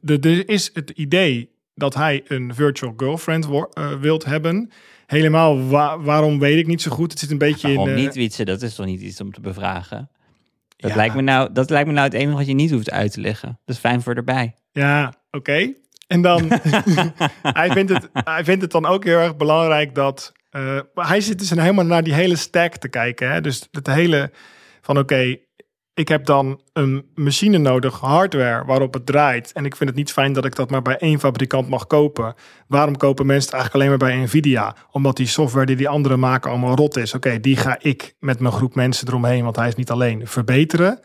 Speaker 3: de- Er is het idee dat hij een virtual girlfriend eh, wilt hebben. Helemaal wa- waarom weet ik niet zo goed. Het zit een beetje
Speaker 2: waarom
Speaker 3: in. eh,
Speaker 2: niet, Wietse? Dat is toch niet iets om te bevragen? Dat,
Speaker 3: Ja.
Speaker 2: lijkt me nou, dat lijkt me nou het enige wat je niet hoeft uit te leggen. Dat is fijn voor erbij.
Speaker 3: Ja, oké. En dan, <laughs> hij, vindt het, hij vindt het dan ook heel erg belangrijk dat, eh, hij zit dus helemaal naar die hele stack te kijken. Hè? Dus het hele van oké, ik heb dan een machine nodig, hardware waarop het draait. En ik vind het niet fijn dat ik dat maar bij één fabrikant mag kopen. Waarom kopen mensen het eigenlijk alleen maar bij Nvidia? Omdat die software die die anderen maken allemaal rot is. Oké, die ga ik met mijn groep mensen eromheen, want hij is niet alleen, verbeteren.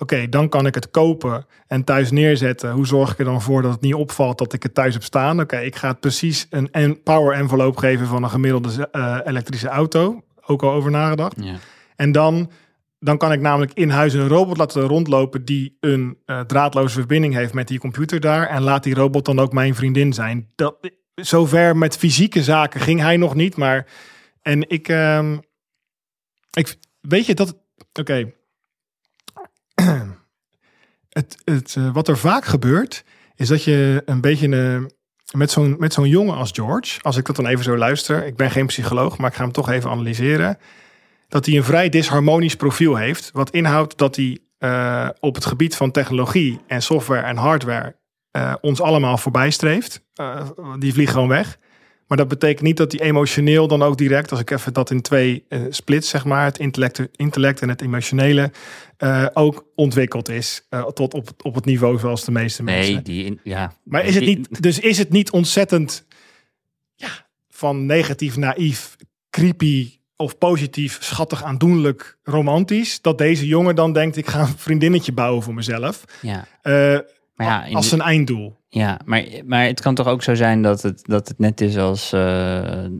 Speaker 3: Oké, dan kan ik het kopen en thuis neerzetten. Hoe zorg ik er dan voor dat het niet opvalt dat ik het thuis heb staan? Oké, ik ga het precies een en- power envelope geven van een gemiddelde eh, elektrische auto. Ook al over nagedacht.
Speaker 2: Ja.
Speaker 3: En dan, dan kan ik namelijk in huis een robot laten rondlopen die een eh, draadloze verbinding heeft met die computer daar. En laat die robot dan ook mijn vriendin zijn. Dat, zover met fysieke zaken ging hij nog niet. Maar en ik, ehm, ik weet je dat. Oké. Het, het, eh, wat er vaak gebeurt, is dat je een beetje eh, met zo'n met zo'n jongen als George, als ik dat dan even zo luister, ik ben geen psycholoog, maar ik ga hem toch even analyseren, dat hij een vrij disharmonisch profiel heeft, wat inhoudt dat hij eh, op het gebied van technologie en software en hardware ons allemaal voorbij streeft. Die vliegen gewoon weg. Maar dat betekent niet dat hij emotioneel dan ook direct, als ik even dat in twee eh, splits, zeg maar, het intellect, intellect en het emotionele, eh, ook ontwikkeld is eh, tot op, op het niveau zoals de meeste mensen.
Speaker 2: Nee, die, in- ja.
Speaker 3: Maar is het
Speaker 2: Die-
Speaker 3: niet, dus is het niet ontzettend ja, van negatief, naïef, creepy of positief, schattig, aandoenlijk, romantisch, dat deze jongen dan denkt, ik ga een vriendinnetje bouwen voor mezelf.
Speaker 2: Ja. Maar ja,
Speaker 3: als een einddoel.
Speaker 2: Ja, maar, maar het kan toch ook zo zijn dat het, dat het net is als eh, eh,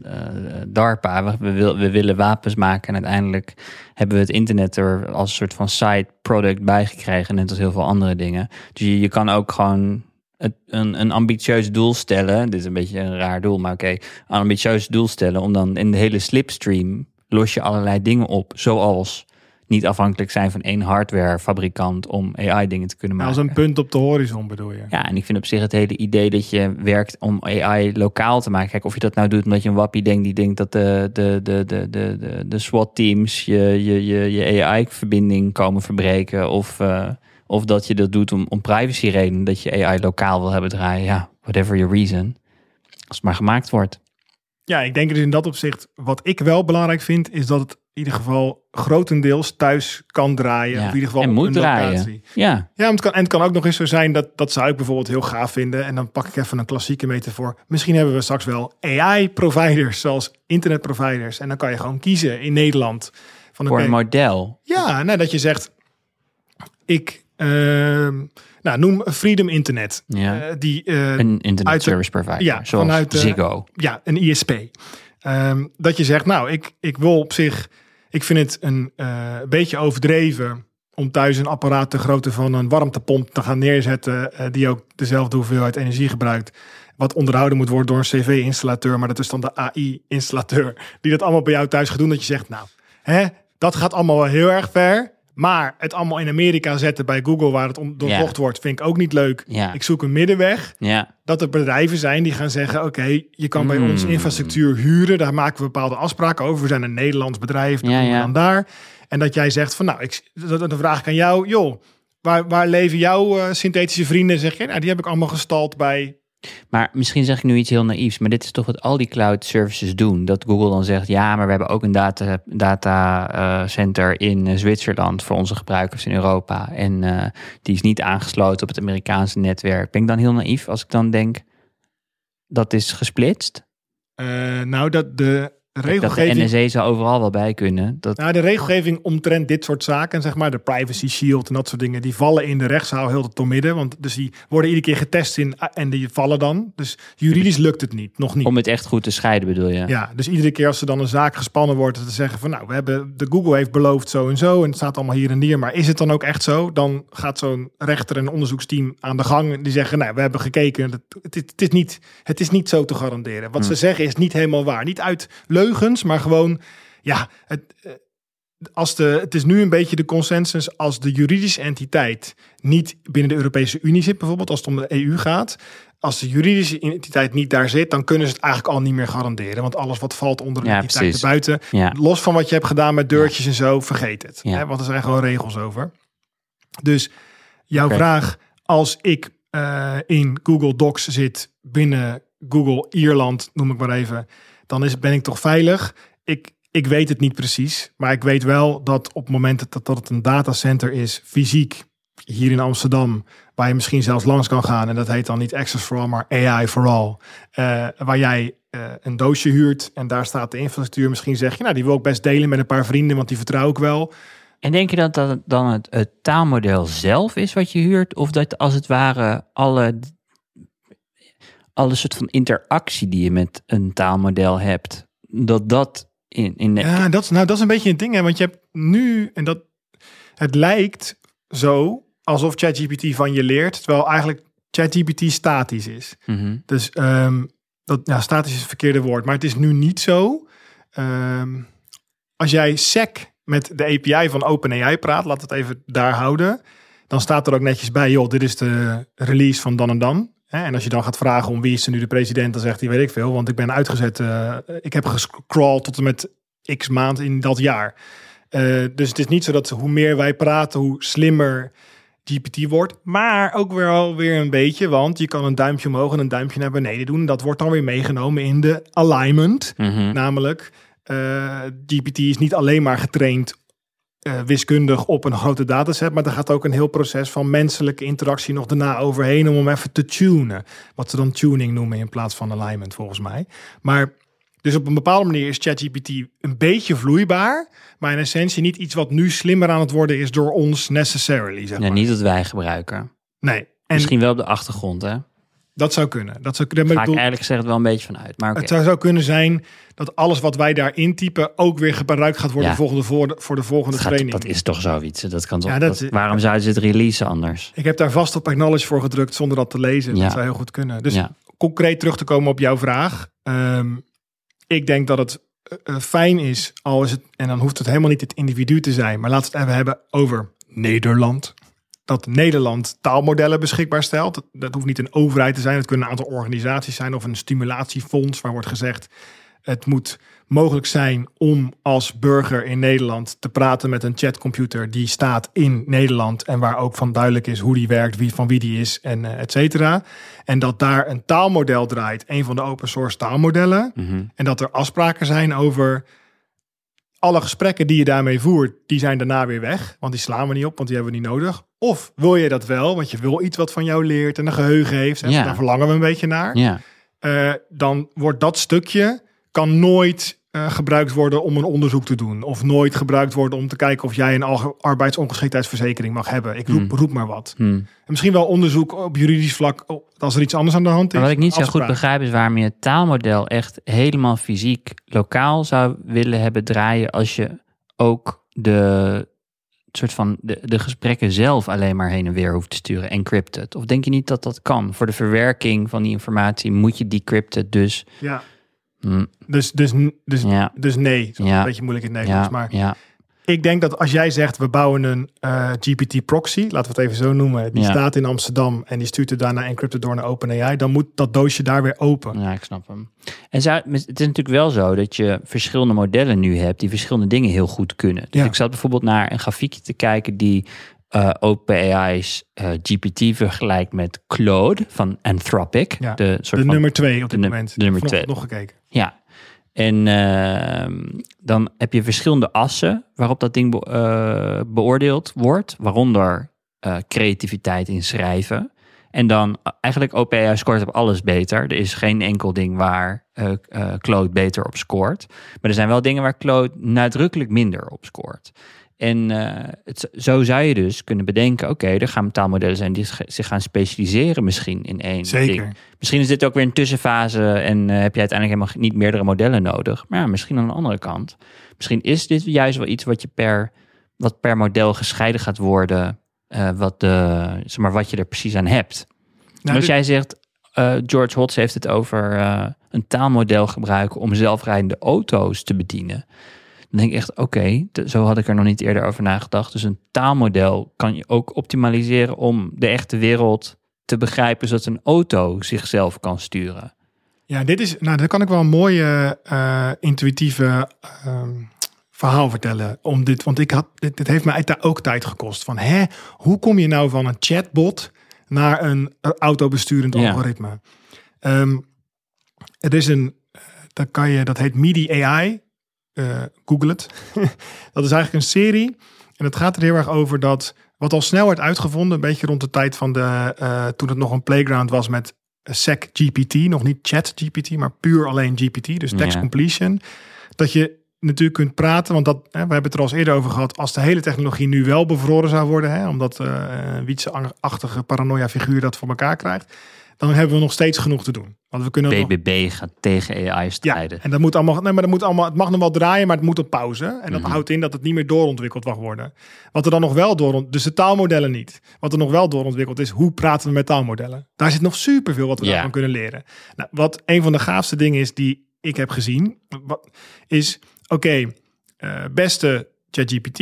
Speaker 2: DARPA. We, we, wil- we willen wapens maken en uiteindelijk hebben we het internet er als soort van side product bij gekregen, net als heel veel andere dingen. Dus je, je kan ook gewoon het, een, een ambitieus doel stellen. Dit is een beetje een raar doel, maar oké. een ambitieus doel stellen om dan in de hele slipstream los je allerlei dingen op, zoals niet afhankelijk zijn van één hardwarefabrikant om AI dingen te kunnen
Speaker 3: Maar
Speaker 2: maken.
Speaker 3: als een punt op de horizon bedoel je.
Speaker 2: Ja, en ik vind op zich het hele idee dat je werkt om AI lokaal te maken. Kijk, of je dat nou doet omdat je een wappie denkt die denkt dat de, de, de, de, de, de, de SWAT-teams je, je, je, je AI-verbinding komen verbreken. Of, eh, of dat je dat doet om, om privacy-redenen, dat je AI lokaal wil hebben draaien. Ja, whatever your reason. Als het maar gemaakt wordt.
Speaker 3: Ja, ik denk dus in dat opzicht, wat ik wel belangrijk vind, is dat het in ieder geval grotendeels thuis kan draaien.
Speaker 2: Ja,
Speaker 3: Of in ieder geval
Speaker 2: en moet
Speaker 3: een
Speaker 2: draaien.
Speaker 3: locatie.
Speaker 2: Ja,
Speaker 3: Ja, maar het kan, en het kan ook nog eens zo zijn, dat, dat zou ik bijvoorbeeld heel gaaf vinden. En dan pak ik even een klassieke metafoor. Misschien hebben we straks wel AI-providers, zoals internetproviders. En dan kan je gewoon kiezen in Nederland. Van
Speaker 2: voor
Speaker 3: oké,
Speaker 2: een model.
Speaker 3: Ja, nou, dat je zegt, ik ehm, nou, noem Freedom Internet.
Speaker 2: Ja.
Speaker 3: Eh, die, eh,
Speaker 2: Een internet
Speaker 3: uit
Speaker 2: service provider,
Speaker 3: ja,
Speaker 2: zoals
Speaker 3: vanuit
Speaker 2: Ziggo.
Speaker 3: ja, een ISP. Ehm, dat je zegt, nou, ik, ik wil op zich, ik vind het een eh, beetje overdreven om thuis een apparaat de grootte van een warmtepomp te gaan neerzetten, eh, die ook dezelfde hoeveelheid energie gebruikt. Wat onderhouden moet worden door een CV-installateur, maar dat is dan de AI-installateur, die dat allemaal bij jou thuis gaat doen. Dat je zegt, nou, hè, dat gaat allemaal wel heel erg ver. Maar het allemaal in Amerika zetten bij Google, waar het doorzocht wordt, vind ik ook niet leuk.
Speaker 2: Ja.
Speaker 3: Ik zoek een middenweg
Speaker 2: Ja,
Speaker 3: dat er bedrijven zijn die gaan zeggen: Oké, je kan bij
Speaker 2: Hmm.
Speaker 3: ons infrastructuur huren. Daar maken we bepaalde afspraken over. We zijn een Nederlands bedrijf. Dan
Speaker 2: Ja,
Speaker 3: dan daar. En dat jij zegt: van nou, ik, dat- dan vraag ik aan jou, joh, waar, waar leven jouw eh, synthetische vrienden? Zeg je, nou, die heb ik allemaal gestald bij.
Speaker 2: Maar misschien zeg ik nu iets heel naïefs, maar dit is toch wat al die cloud services doen. Dat Google dan zegt, ja, maar we hebben ook een data, data eh, center in eh, Zwitserland voor onze gebruikers in Europa. En eh, die is niet aangesloten op het Amerikaanse netwerk. Ben ik dan heel naïef als ik dan denk, dat is gesplitst?
Speaker 3: nou, dat de
Speaker 2: Dat de
Speaker 3: regelgeving.
Speaker 2: NSA zou overal wel bij kunnen. Dat,
Speaker 3: Nou, de regelgeving omtrent dit soort zaken, zeg maar, de privacy shield en dat soort dingen, die vallen in de rechtszaal heel tot midden. Want dus die worden iedere keer getest in en die vallen dan. Dus juridisch lukt het niet, nog niet.
Speaker 2: om het echt goed te scheiden bedoel je?
Speaker 3: Ja, dus iedere keer als er dan een zaak gespannen wordt, te zeggen van nou, we hebben de Google heeft beloofd zo en zo en het staat allemaal hier en hier, maar is het dan ook echt zo? Dan gaat zo'n rechter en onderzoeksteam aan de gang die zeggen, nou, we hebben gekeken, het, het, is- het is niet, het is niet zo te garanderen. Wat ze zeggen is niet helemaal waar, niet uit leugens, maar gewoon, ja, het, eh, als de, het is nu een beetje de consensus als de juridische entiteit niet binnen de Europese Unie zit, bijvoorbeeld als het om de EU gaat. Als de juridische entiteit niet daar zit, dan kunnen ze het eigenlijk al niet meer garanderen. Want alles wat valt onder de
Speaker 2: Ja,
Speaker 3: entiteit buiten,
Speaker 2: Ja.
Speaker 3: los van wat je hebt gedaan met deurtjes en zo, vergeet het.
Speaker 2: Ja.
Speaker 3: Hè, want er zijn gewoon regels over. Dus jouw vraag, als ik eh, in Google Docs zit binnen Google Ierland, noem ik maar even, dan is, ben ik toch veilig? Ik, ik weet het niet precies, maar ik weet wel dat op het moment dat, dat een datacenter is, fysiek, hier in Amsterdam, waar je misschien zelfs langs kan gaan, en dat heet dan niet Access for All, maar AI for All, eh, waar jij eh, een doosje huurt en daar staat de infrastructuur. Misschien zeg je, nou die wil ik best delen met een paar vrienden, want die vertrouw ik wel.
Speaker 2: En denk je dat dat dan het, het taalmodel zelf is wat je huurt? Of dat als het ware alle, alle soort van interactie die je met een taalmodel hebt, dat dat in, in de,
Speaker 3: Ja, dat is, nou, dat is een beetje een ding, hè, want je hebt nu, en dat het lijkt zo alsof ChatGPT van je leert, terwijl eigenlijk ChatGPT statisch is.
Speaker 2: Mhm.
Speaker 3: Dus ehm, dat, ja, statisch is het verkeerde woord, maar het is nu niet zo. Ehm, als jij SEC met de API van OpenAI praat, laat het even daar houden, dan staat er ook netjes bij, joh, dit is de release van dan en dan. En als je dan gaat vragen om wie is er nu de president, dan zegt hij, weet ik veel, want ik ben uitgezet, eh, ik heb gescrawled tot en met x maand in dat jaar. Eh, dus het is niet zo dat hoe meer wij praten, hoe slimmer GPT wordt. Maar ook wel weer een beetje, want je kan een duimpje omhoog en een duimpje naar beneden doen. Dat wordt dan weer meegenomen in de alignment.
Speaker 2: Mhm.
Speaker 3: Namelijk, eh, GPT is niet alleen maar getraind eh, wiskundig op een grote dataset, maar er gaat ook een heel proces van menselijke interactie nog daarna overheen om hem even te tunen. Wat ze dan tuning noemen in plaats van alignment volgens mij. Maar dus op een bepaalde manier is ChatGPT een beetje vloeibaar, maar in essentie niet iets wat nu slimmer aan het worden is door ons necessarily. Zeg
Speaker 2: Ja,
Speaker 3: maar.
Speaker 2: niet dat wij gebruiken.
Speaker 3: Nee.
Speaker 2: Misschien wel op de achtergrond, hè?
Speaker 3: Dat zou kunnen. Dat zou, daar ben
Speaker 2: ga
Speaker 3: ik bedoel-
Speaker 2: eigenlijk gezegd wel een beetje van uit. Maar.
Speaker 3: Het zou zo kunnen zijn dat alles wat wij daar intypen ook weer gebruikt gaat worden
Speaker 2: Ja.
Speaker 3: volgende, voor, de, voor de volgende
Speaker 2: Dat, gaat-
Speaker 3: training.
Speaker 2: dat is toch zoiets. Dat kan toch,
Speaker 3: Ja, dat-
Speaker 2: dat- waarom zouden ze het releasen anders?
Speaker 3: Ik heb daar vast op acknowledge voor gedrukt zonder dat te lezen.
Speaker 2: Ja.
Speaker 3: Dat zou heel goed kunnen. Dus
Speaker 2: Ja.
Speaker 3: concreet terug te komen op jouw vraag. Ehm, ik denk dat het eh, eh, fijn is, al is het, en dan hoeft het helemaal niet het individu te zijn, maar laten we het even hebben over Nederland. Dat Nederland taalmodellen beschikbaar stelt. Dat, hoeft niet een overheid te zijn. Het kunnen een aantal organisaties zijn of een stimulatiefonds waar wordt gezegd. Het moet mogelijk zijn om als burger in Nederland te praten met een chatcomputer die staat in Nederland en waar ook van duidelijk is hoe die werkt, wie van wie die is en eh, et cetera. En dat daar een taalmodel draait, een van de open source taalmodellen.
Speaker 2: Mhm.
Speaker 3: En dat er afspraken zijn over alle gesprekken die je daarmee voert, die zijn daarna weer weg. Want die slaan we niet op, want die hebben we niet nodig. Of wil je dat wel, want je wil iets wat van jou leert en een geheugen heeft. En
Speaker 2: Ja.
Speaker 3: daar verlangen we een beetje naar.
Speaker 2: Ja.
Speaker 3: Eh, dan wordt dat stukje kan nooit eh, gebruikt worden om een onderzoek te doen. Of nooit gebruikt worden om te kijken of jij een arbeidsongeschiktheidsverzekering mag hebben. Ik roep,
Speaker 2: Hmm.
Speaker 3: roep maar wat.
Speaker 2: Hm.
Speaker 3: En misschien wel onderzoek op juridisch vlak als er iets anders aan de hand is.
Speaker 2: Maar wat ik niet zo goed begrijp is waarom je het taalmodel echt helemaal fysiek lokaal zou willen hebben draaien als je ook de soort van de, de gesprekken zelf alleen maar heen en weer hoeft te sturen, encrypted. Of denk je niet dat dat kan? Voor de verwerking van die informatie moet je decrypted, dus
Speaker 3: Ja,
Speaker 2: hm,
Speaker 3: dus, dus, dus,
Speaker 2: ja,
Speaker 3: dus nee. Dat is
Speaker 2: Ja.
Speaker 3: een beetje moeilijk in het Nederlands.
Speaker 2: ja,
Speaker 3: Maar
Speaker 2: ja,
Speaker 3: ik denk dat als jij zegt we bouwen een eh, GPT proxy, laten we het even zo noemen. Die
Speaker 2: Ja.
Speaker 3: staat in Amsterdam en die stuurt het daarna encrypted door naar OpenAI. Dan moet dat doosje daar weer open.
Speaker 2: ja, ik snap hem. En zou, het is natuurlijk wel zo dat je verschillende modellen nu hebt die verschillende dingen heel goed kunnen. Dus
Speaker 3: Ja.
Speaker 2: ik zat bijvoorbeeld naar een grafiekje te kijken die eh OpenAI's eh, GPT vergelijkt met Claude van Anthropic.
Speaker 3: Ja,
Speaker 2: de soort
Speaker 3: De
Speaker 2: van,
Speaker 3: nummer twee op dit moment.
Speaker 2: de nummer twee.
Speaker 3: nog gekeken.
Speaker 2: Ja. En ehm, dan heb je verschillende assen waarop dat ding be- eh, beoordeeld wordt. Waaronder creativiteit in schrijven. En dan eigenlijk OpenAI scoort op alles beter. Er is geen enkel ding waar Claude beter op scoort. Maar er zijn wel dingen waar Claude nadrukkelijk minder op scoort. En eh, het, zo zou je dus kunnen bedenken: oké, er gaan taalmodellen zijn die zich- gaan specialiseren, misschien in één
Speaker 3: Zeker.
Speaker 2: ding. Misschien is dit ook weer een tussenfase en eh, heb je uiteindelijk helemaal niet meerdere modellen nodig. Maar ja, misschien aan de andere kant. Misschien is dit juist wel iets wat je per, wat per model gescheiden gaat worden. eh, wat, de, zeg maar, wat je er precies aan hebt.
Speaker 3: Nou,
Speaker 2: En als
Speaker 3: dit-
Speaker 2: jij zegt, George Hotz heeft het over een taalmodel gebruiken om zelfrijdende auto's te bedienen. Dan denk ik echt, oké, zo had ik er nog niet eerder over nagedacht. Dus een taalmodel kan je ook optimaliseren om de echte wereld te begrijpen, zodat een auto zichzelf kan sturen.
Speaker 3: Ja, dit is, nou, daar kan ik wel een mooie eh, intuïtieve ehm, verhaal vertellen. Om dit, want ik had, dit, dit heeft mij daar ook tijd gekost. Van, hè, hoe kom je nou van een chatbot naar een eh, autobesturend
Speaker 2: Ja.
Speaker 3: algoritme? Ehm, er is een, eh, dat kan je, dat heet MIDI AI. Eh, Google het. <laughs> dat is eigenlijk een serie. En het gaat er heel erg over dat, wat al snel werd uitgevonden, een beetje rond de tijd van de, eh, toen het nog een playground was met SEC GPT, nog niet Chat GPT, maar puur alleen GPT, dus text
Speaker 2: Ja.
Speaker 3: completion. Dat je natuurlijk kunt praten, want dat, hè, we hebben het er al eens eerder over gehad, als de hele technologie nu wel bevroren zou worden, hè, omdat een Wietse-achtige paranoia figuur dat voor elkaar krijgt, dan hebben we nog steeds genoeg te doen. Want we kunnen nog-
Speaker 2: BBB gaat tegen AI
Speaker 3: ja,
Speaker 2: strijden.
Speaker 3: en dat moet allemaal, nee, maar dat moet allemaal, het mag nog wel draaien, maar het moet op pauze. En dat
Speaker 2: Mhm.
Speaker 3: houdt in dat het niet meer doorontwikkeld mag worden. Wat er dan nog wel door, dus de taalmodellen niet. Wat er nog wel doorontwikkeld is, hoe praten we met taalmodellen? Daar zit nog superveel wat we
Speaker 2: Ja.
Speaker 3: daarvan kunnen leren. Nou, wat een van de gaafste dingen is die ik heb gezien, wat, is, oké, eh, beste ChatGPT,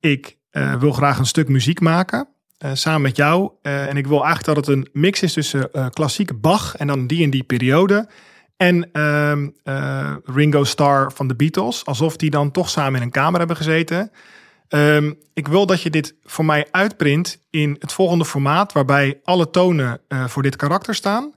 Speaker 3: ik eh, wil graag een stuk muziek maken. Eh, samen met jou. Eh, en ik wil eigenlijk dat het een mix is tussen eh, klassieke Bach en dan die en die periode. En ehm, eh, Ringo Starr van de Beatles. Alsof die dan toch samen in een kamer hebben gezeten. Ehm, ik wil dat je dit voor mij uitprint in het volgende formaat. Waarbij alle tonen voor dit karakter staan.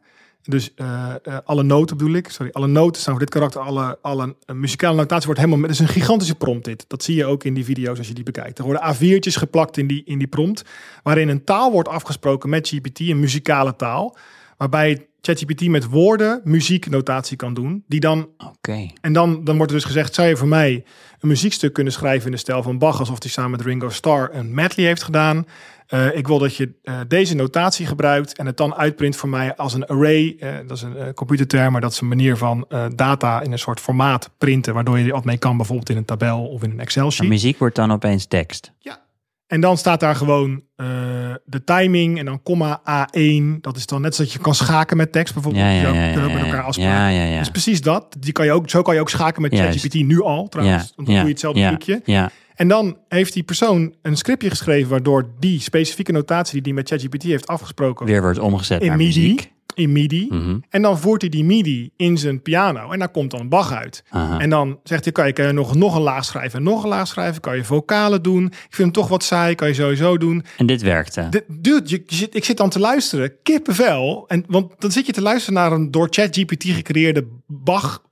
Speaker 3: Dus eh, eh, alle noten bedoel ik. Sorry, alle noten staan voor dit karakter. Alle, alle eh, muzikale notatie wordt helemaal... Het is een gigantische prompt dit. Dat zie je ook in die video's als je die bekijkt. Er worden A4'tjes geplakt in die, in die prompt. Waarin een taal wordt afgesproken met GPT. Een muzikale taal. Waarbij ChatGPT met woorden muzieknotatie kan doen. Die dan
Speaker 2: Oké.
Speaker 3: en dan, dan wordt er dus gezegd, zou je voor mij een muziekstuk kunnen schrijven in de stijl van Bach, alsof hij samen met Ringo Starr een medley heeft gedaan. Eh, ik wil dat je eh, deze notatie gebruikt en het dan uitprint voor mij als een array. Eh, dat is een computerterm, maar dat is een manier van data in een soort formaat printen, waardoor je er wat mee kan, bijvoorbeeld in een tabel of in een Excel
Speaker 2: Maar
Speaker 3: sheet.
Speaker 2: muziek wordt dan opeens tekst.
Speaker 3: En dan staat daar gewoon de timing en dan komma A1. Dat is dan net zoals je kan schaken met tekst bijvoorbeeld.
Speaker 2: Ja, ja, ja, ja,
Speaker 3: met
Speaker 2: ja,
Speaker 3: elkaar
Speaker 2: ja.
Speaker 3: afspraken.
Speaker 2: Ja, ja, ja.
Speaker 3: Dus precies dat. Die kan je ook, zo kan je ook schaken met. ChatGPT nu al trouwens.
Speaker 2: Ja,
Speaker 3: dan
Speaker 2: ja,
Speaker 3: doe je hetzelfde
Speaker 2: ja,
Speaker 3: trucje.
Speaker 2: Ja,
Speaker 3: En dan heeft die persoon een scriptje geschreven waardoor die specifieke notatie die die met ChatGPT heeft afgesproken
Speaker 2: weer wordt omgezet
Speaker 3: in
Speaker 2: naar
Speaker 3: MIDI,
Speaker 2: muziek.
Speaker 3: in MIDI.
Speaker 2: Mhm.
Speaker 3: En dan voert hij die MIDI in zijn piano en daar komt dan Bach uit.
Speaker 2: Aha.
Speaker 3: En dan zegt hij, kan je, kan je nog, nog een laag schrijven en nog een laag schrijven? Kan je vocalen doen? Ik vind hem toch wat saai, kan je sowieso doen.
Speaker 2: En dit werkte.
Speaker 3: De- Dude, je, je zit, ik zit dan te luisteren, kippenvel. En, want dan zit je te luisteren naar een door ChatGPT gecreëerde Bach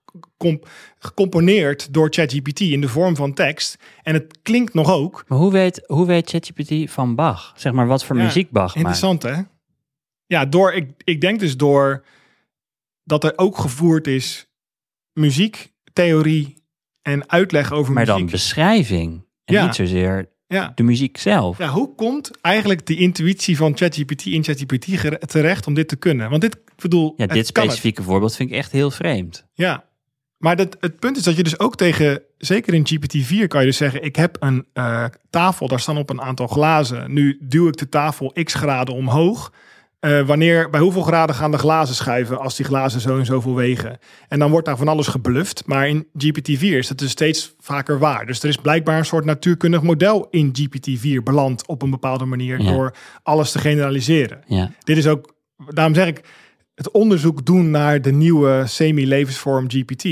Speaker 3: gecomponeerd door ChatGPT in de vorm van tekst. En het klinkt nog ook.
Speaker 2: Maar hoe weet, hoe weet ChatGPT van Bach? Zeg maar wat voor
Speaker 3: Ja,
Speaker 2: muziek Bach maakt.
Speaker 3: Interessant, hè? Ja, door, ik, ik denk dus door dat er ook gevoerd is muziek, theorie en uitleg over
Speaker 2: Maar dan
Speaker 3: muziek.
Speaker 2: beschrijving. En
Speaker 3: Ja.
Speaker 2: niet zozeer
Speaker 3: ja.
Speaker 2: de muziek zelf.
Speaker 3: ja, hoe komt eigenlijk die intuïtie van ChatGPT in ChatGPT terecht om dit te kunnen? Want dit, ik bedoel,
Speaker 2: Ja, dit specifieke voorbeeld vind ik echt heel vreemd.
Speaker 3: Ja, maar dat, het punt is dat je dus ook tegen, zeker in GPT-4 kan je dus zeggen, ik heb een eh, tafel, daar staan op een aantal glazen. Nu duw ik de tafel x graden omhoog. Eh, wanneer, bij hoeveel graden gaan de glazen schuiven als die glazen zo en zoveel wegen? En dan wordt daar van alles gebluft. Maar in GPT-4 is dat dus steeds vaker waar. Dus er is blijkbaar een soort natuurkundig model in GPT-4 beland op een bepaalde manier
Speaker 2: Ja.
Speaker 3: door alles te generaliseren.
Speaker 2: Ja.
Speaker 3: Dit is ook, daarom zeg ik, het onderzoek doen naar de nieuwe semi-levensvorm GPT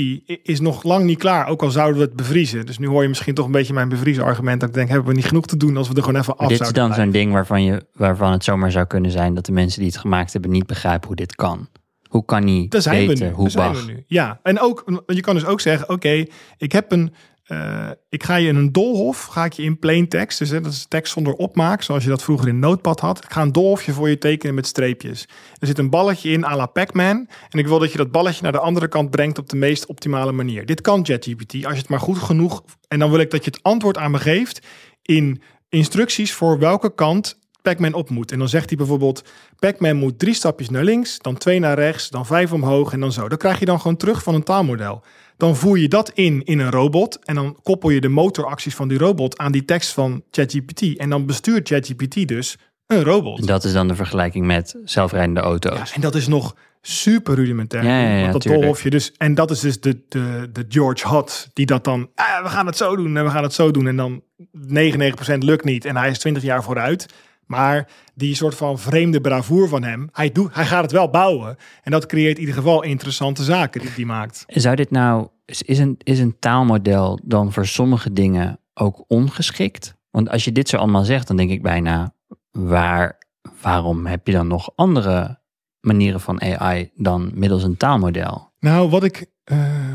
Speaker 3: is nog lang niet klaar. Ook al zouden we het bevriezen. Dus nu hoor je misschien toch een beetje mijn bevriezen argument. Dat ik denk, hebben we niet genoeg te doen als we er gewoon even af
Speaker 2: dit is
Speaker 3: zouden
Speaker 2: dan zo'n ding waarvan, je, waarvan het zomaar zou kunnen zijn dat de mensen die het gemaakt hebben niet begrijpen hoe dit kan. Hoe kan niet
Speaker 3: Daar zijn
Speaker 2: weten
Speaker 3: we nu.
Speaker 2: hoe
Speaker 3: Daar zijn we nu. Ja, en ook, je kan dus ook zeggen, oké, ik heb een, eh, ik ga je in een doolhof, ga ik je in plain text, dus hè, dat is tekst zonder opmaak, zoals je dat vroeger in Notepad had. Ik ga een doolhofje voor je tekenen met streepjes. Er zit een balletje in à la Pac-Man en ik wil dat je dat balletje naar de andere kant brengt op de meest optimale manier. Dit kan ChatGPT, als je het maar goed genoeg, en dan wil ik dat je het antwoord aan me geeft in instructies voor welke kant Pac-Man op moet. En dan zegt hij bijvoorbeeld, Pac-Man moet drie stapjes naar links, dan twee naar rechts, dan vijf omhoog en dan zo. Dat krijg je dan gewoon terug van een taalmodel. Dan voer je dat in in een robot en dan koppel je de motoracties van die robot aan die tekst van ChatGPT. En dan bestuurt ChatGPT dus een robot.
Speaker 2: Dat is dan de vergelijking met zelfrijdende auto's.
Speaker 3: Ja, en dat is nog super rudimentair.
Speaker 2: Ja, ja, ja,
Speaker 3: dat doolhofje dus. En dat is dus de, de, de George Hot, die dat dan, ah, we gaan het zo doen en we gaan het zo doen. En dan 99% lukt niet en hij is 20 jaar vooruit. Maar die soort van vreemde bravoer van hem, hij, doet, hij gaat het wel bouwen. En dat creëert in ieder geval interessante zaken die hij maakt.
Speaker 2: Zou dit nou, is- een, is een taalmodel dan voor sommige dingen ook ongeschikt? Want als je dit zo allemaal zegt, dan denk ik bijna, waar, waarom heb je dan nog andere manieren van AI dan middels een taalmodel?
Speaker 3: Nou, wat ik, eh,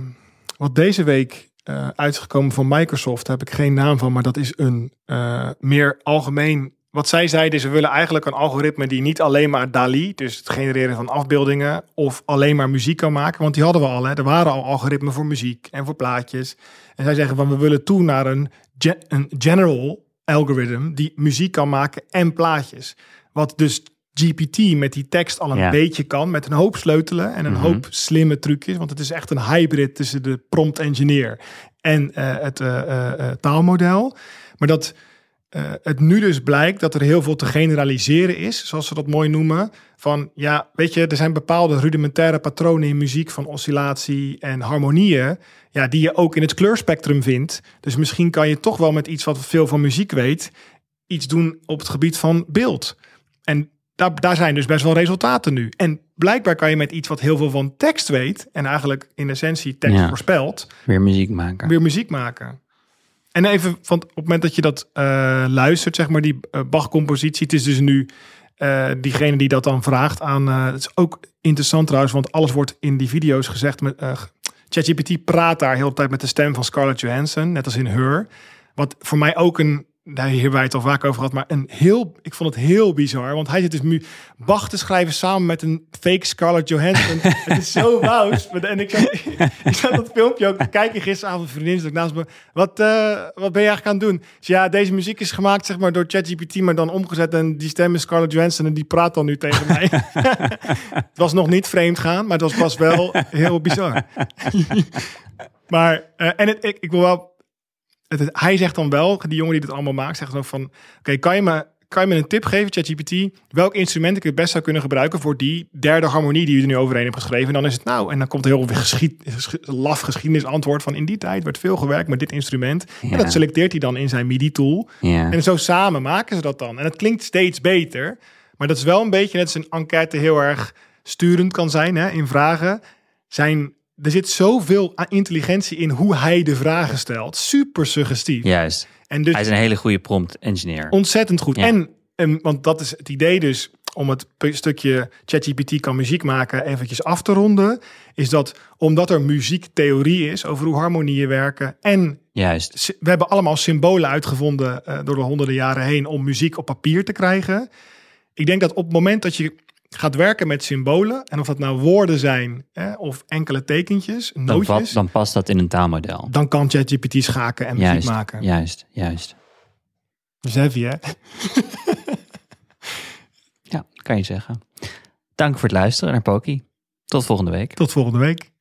Speaker 3: wat deze week eh uitgekomen van Microsoft, heb ik geen naam van, maar dat is een eh, meer algemeen. Wat zij zeiden is, we willen eigenlijk een algoritme die niet alleen maar DALI, dus het genereren van afbeeldingen, of alleen maar muziek kan maken. Want die hadden we al. Hè. Er waren al algoritmen voor muziek en voor plaatjes. En zij zeggen van, we willen toe naar een, ge- een general algorithm die muziek kan maken en plaatjes. Wat dus GPT met die tekst al een
Speaker 2: Ja.
Speaker 3: beetje kan, met een hoop sleutelen en een
Speaker 2: Mhm.
Speaker 3: hoop slimme trucjes. Want het is echt een hybrid tussen de prompt engineer en eh, het eh, eh, taalmodel. Maar dat eh, het nu dus blijkt dat er heel veel te generaliseren is, zoals ze dat mooi noemen. Van ja, weet je, er zijn bepaalde rudimentaire patronen in muziek van oscillatie en harmonieën. Ja, die je ook in het kleurspectrum vindt. Dus misschien kan je toch wel met iets wat veel van muziek weet, iets doen op het gebied van beeld. En daar, daar zijn dus best wel resultaten nu. En blijkbaar kan je met iets wat heel veel van tekst weet, en eigenlijk in essentie tekst
Speaker 2: Ja.
Speaker 3: voorspelt,
Speaker 2: Weer muziek maken.
Speaker 3: weer muziek maken. En even van op het moment dat je dat eh, luistert, zeg maar, die eh, Bach-compositie, het is dus nu eh, diegene die dat dan vraagt aan. het is ook interessant trouwens, want alles wordt in die video's gezegd. Met, ChatGPT praat daar heel de tijd met de stem van Scarlett Johansson, net als in Her. Wat voor mij ook een daar hebben wij het al vaak over gehad, maar een heel, ik vond het heel bizar. Want hij zit dus nu Bach te schrijven samen met een fake Scarlett Johansson. <laughs> het is zo wauws. En ik zat, <laughs> ik zat dat filmpje ook te kijken gisteravond. Vriendin zat naast me. Wat, eh, wat ben je eigenlijk aan het doen? Dus ja, deze muziek is gemaakt zeg maar, door ChatGPT, maar dan omgezet. En die stem is Scarlett Johansson en die praat dan nu tegen mij. <laughs> het was nog niet vreemd gaan, maar het was pas wel heel bizar. maar, eh, en het, ik, ik wil wel het, hij zegt dan wel, die jongen die dit allemaal maakt, zegt dan van... Oké, kan je me kan je me een tip geven, ChatGPT, welk instrument ik het best zou kunnen gebruiken voor die derde harmonie die je er nu overheen hebt geschreven? En dan is het nou, en dan komt heel geschied, laf geschiedenisantwoord van in die tijd werd veel gewerkt met dit instrument. En dat selecteert hij dan in zijn MIDI-tool.
Speaker 2: Ja.
Speaker 3: En zo samen maken ze dat dan. En het klinkt steeds beter, maar dat is wel een beetje net als een enquête heel erg sturend kan zijn hè, in vragen. Zijn er zit zoveel intelligentie in hoe hij de vragen stelt. Super suggestief.
Speaker 2: Juist.
Speaker 3: En dus
Speaker 2: hij is een hele goede prompt engineer.
Speaker 3: Ontzettend goed. En, en, want dat is het idee dus om het stukje ChatGPT kan muziek maken eventjes af te ronden, is dat omdat er muziektheorie is over hoe harmonieën werken en
Speaker 2: Juist.
Speaker 3: we hebben allemaal symbolen uitgevonden uh, door de honderden jaren heen om muziek op papier te krijgen. Ik denk dat op het moment dat je gaat werken met symbolen. En of dat nou woorden zijn hè, of enkele tekentjes, nootjes.
Speaker 2: Dan, dan, past dat in een taalmodel.
Speaker 3: Dan kan ChatGPT schaken en muziek maken.
Speaker 2: Juist, juist.
Speaker 3: Dus hè? <laughs>
Speaker 2: ja, kan je zeggen. Dank voor het luisteren naar Poki. Tot volgende week.
Speaker 3: Tot volgende week.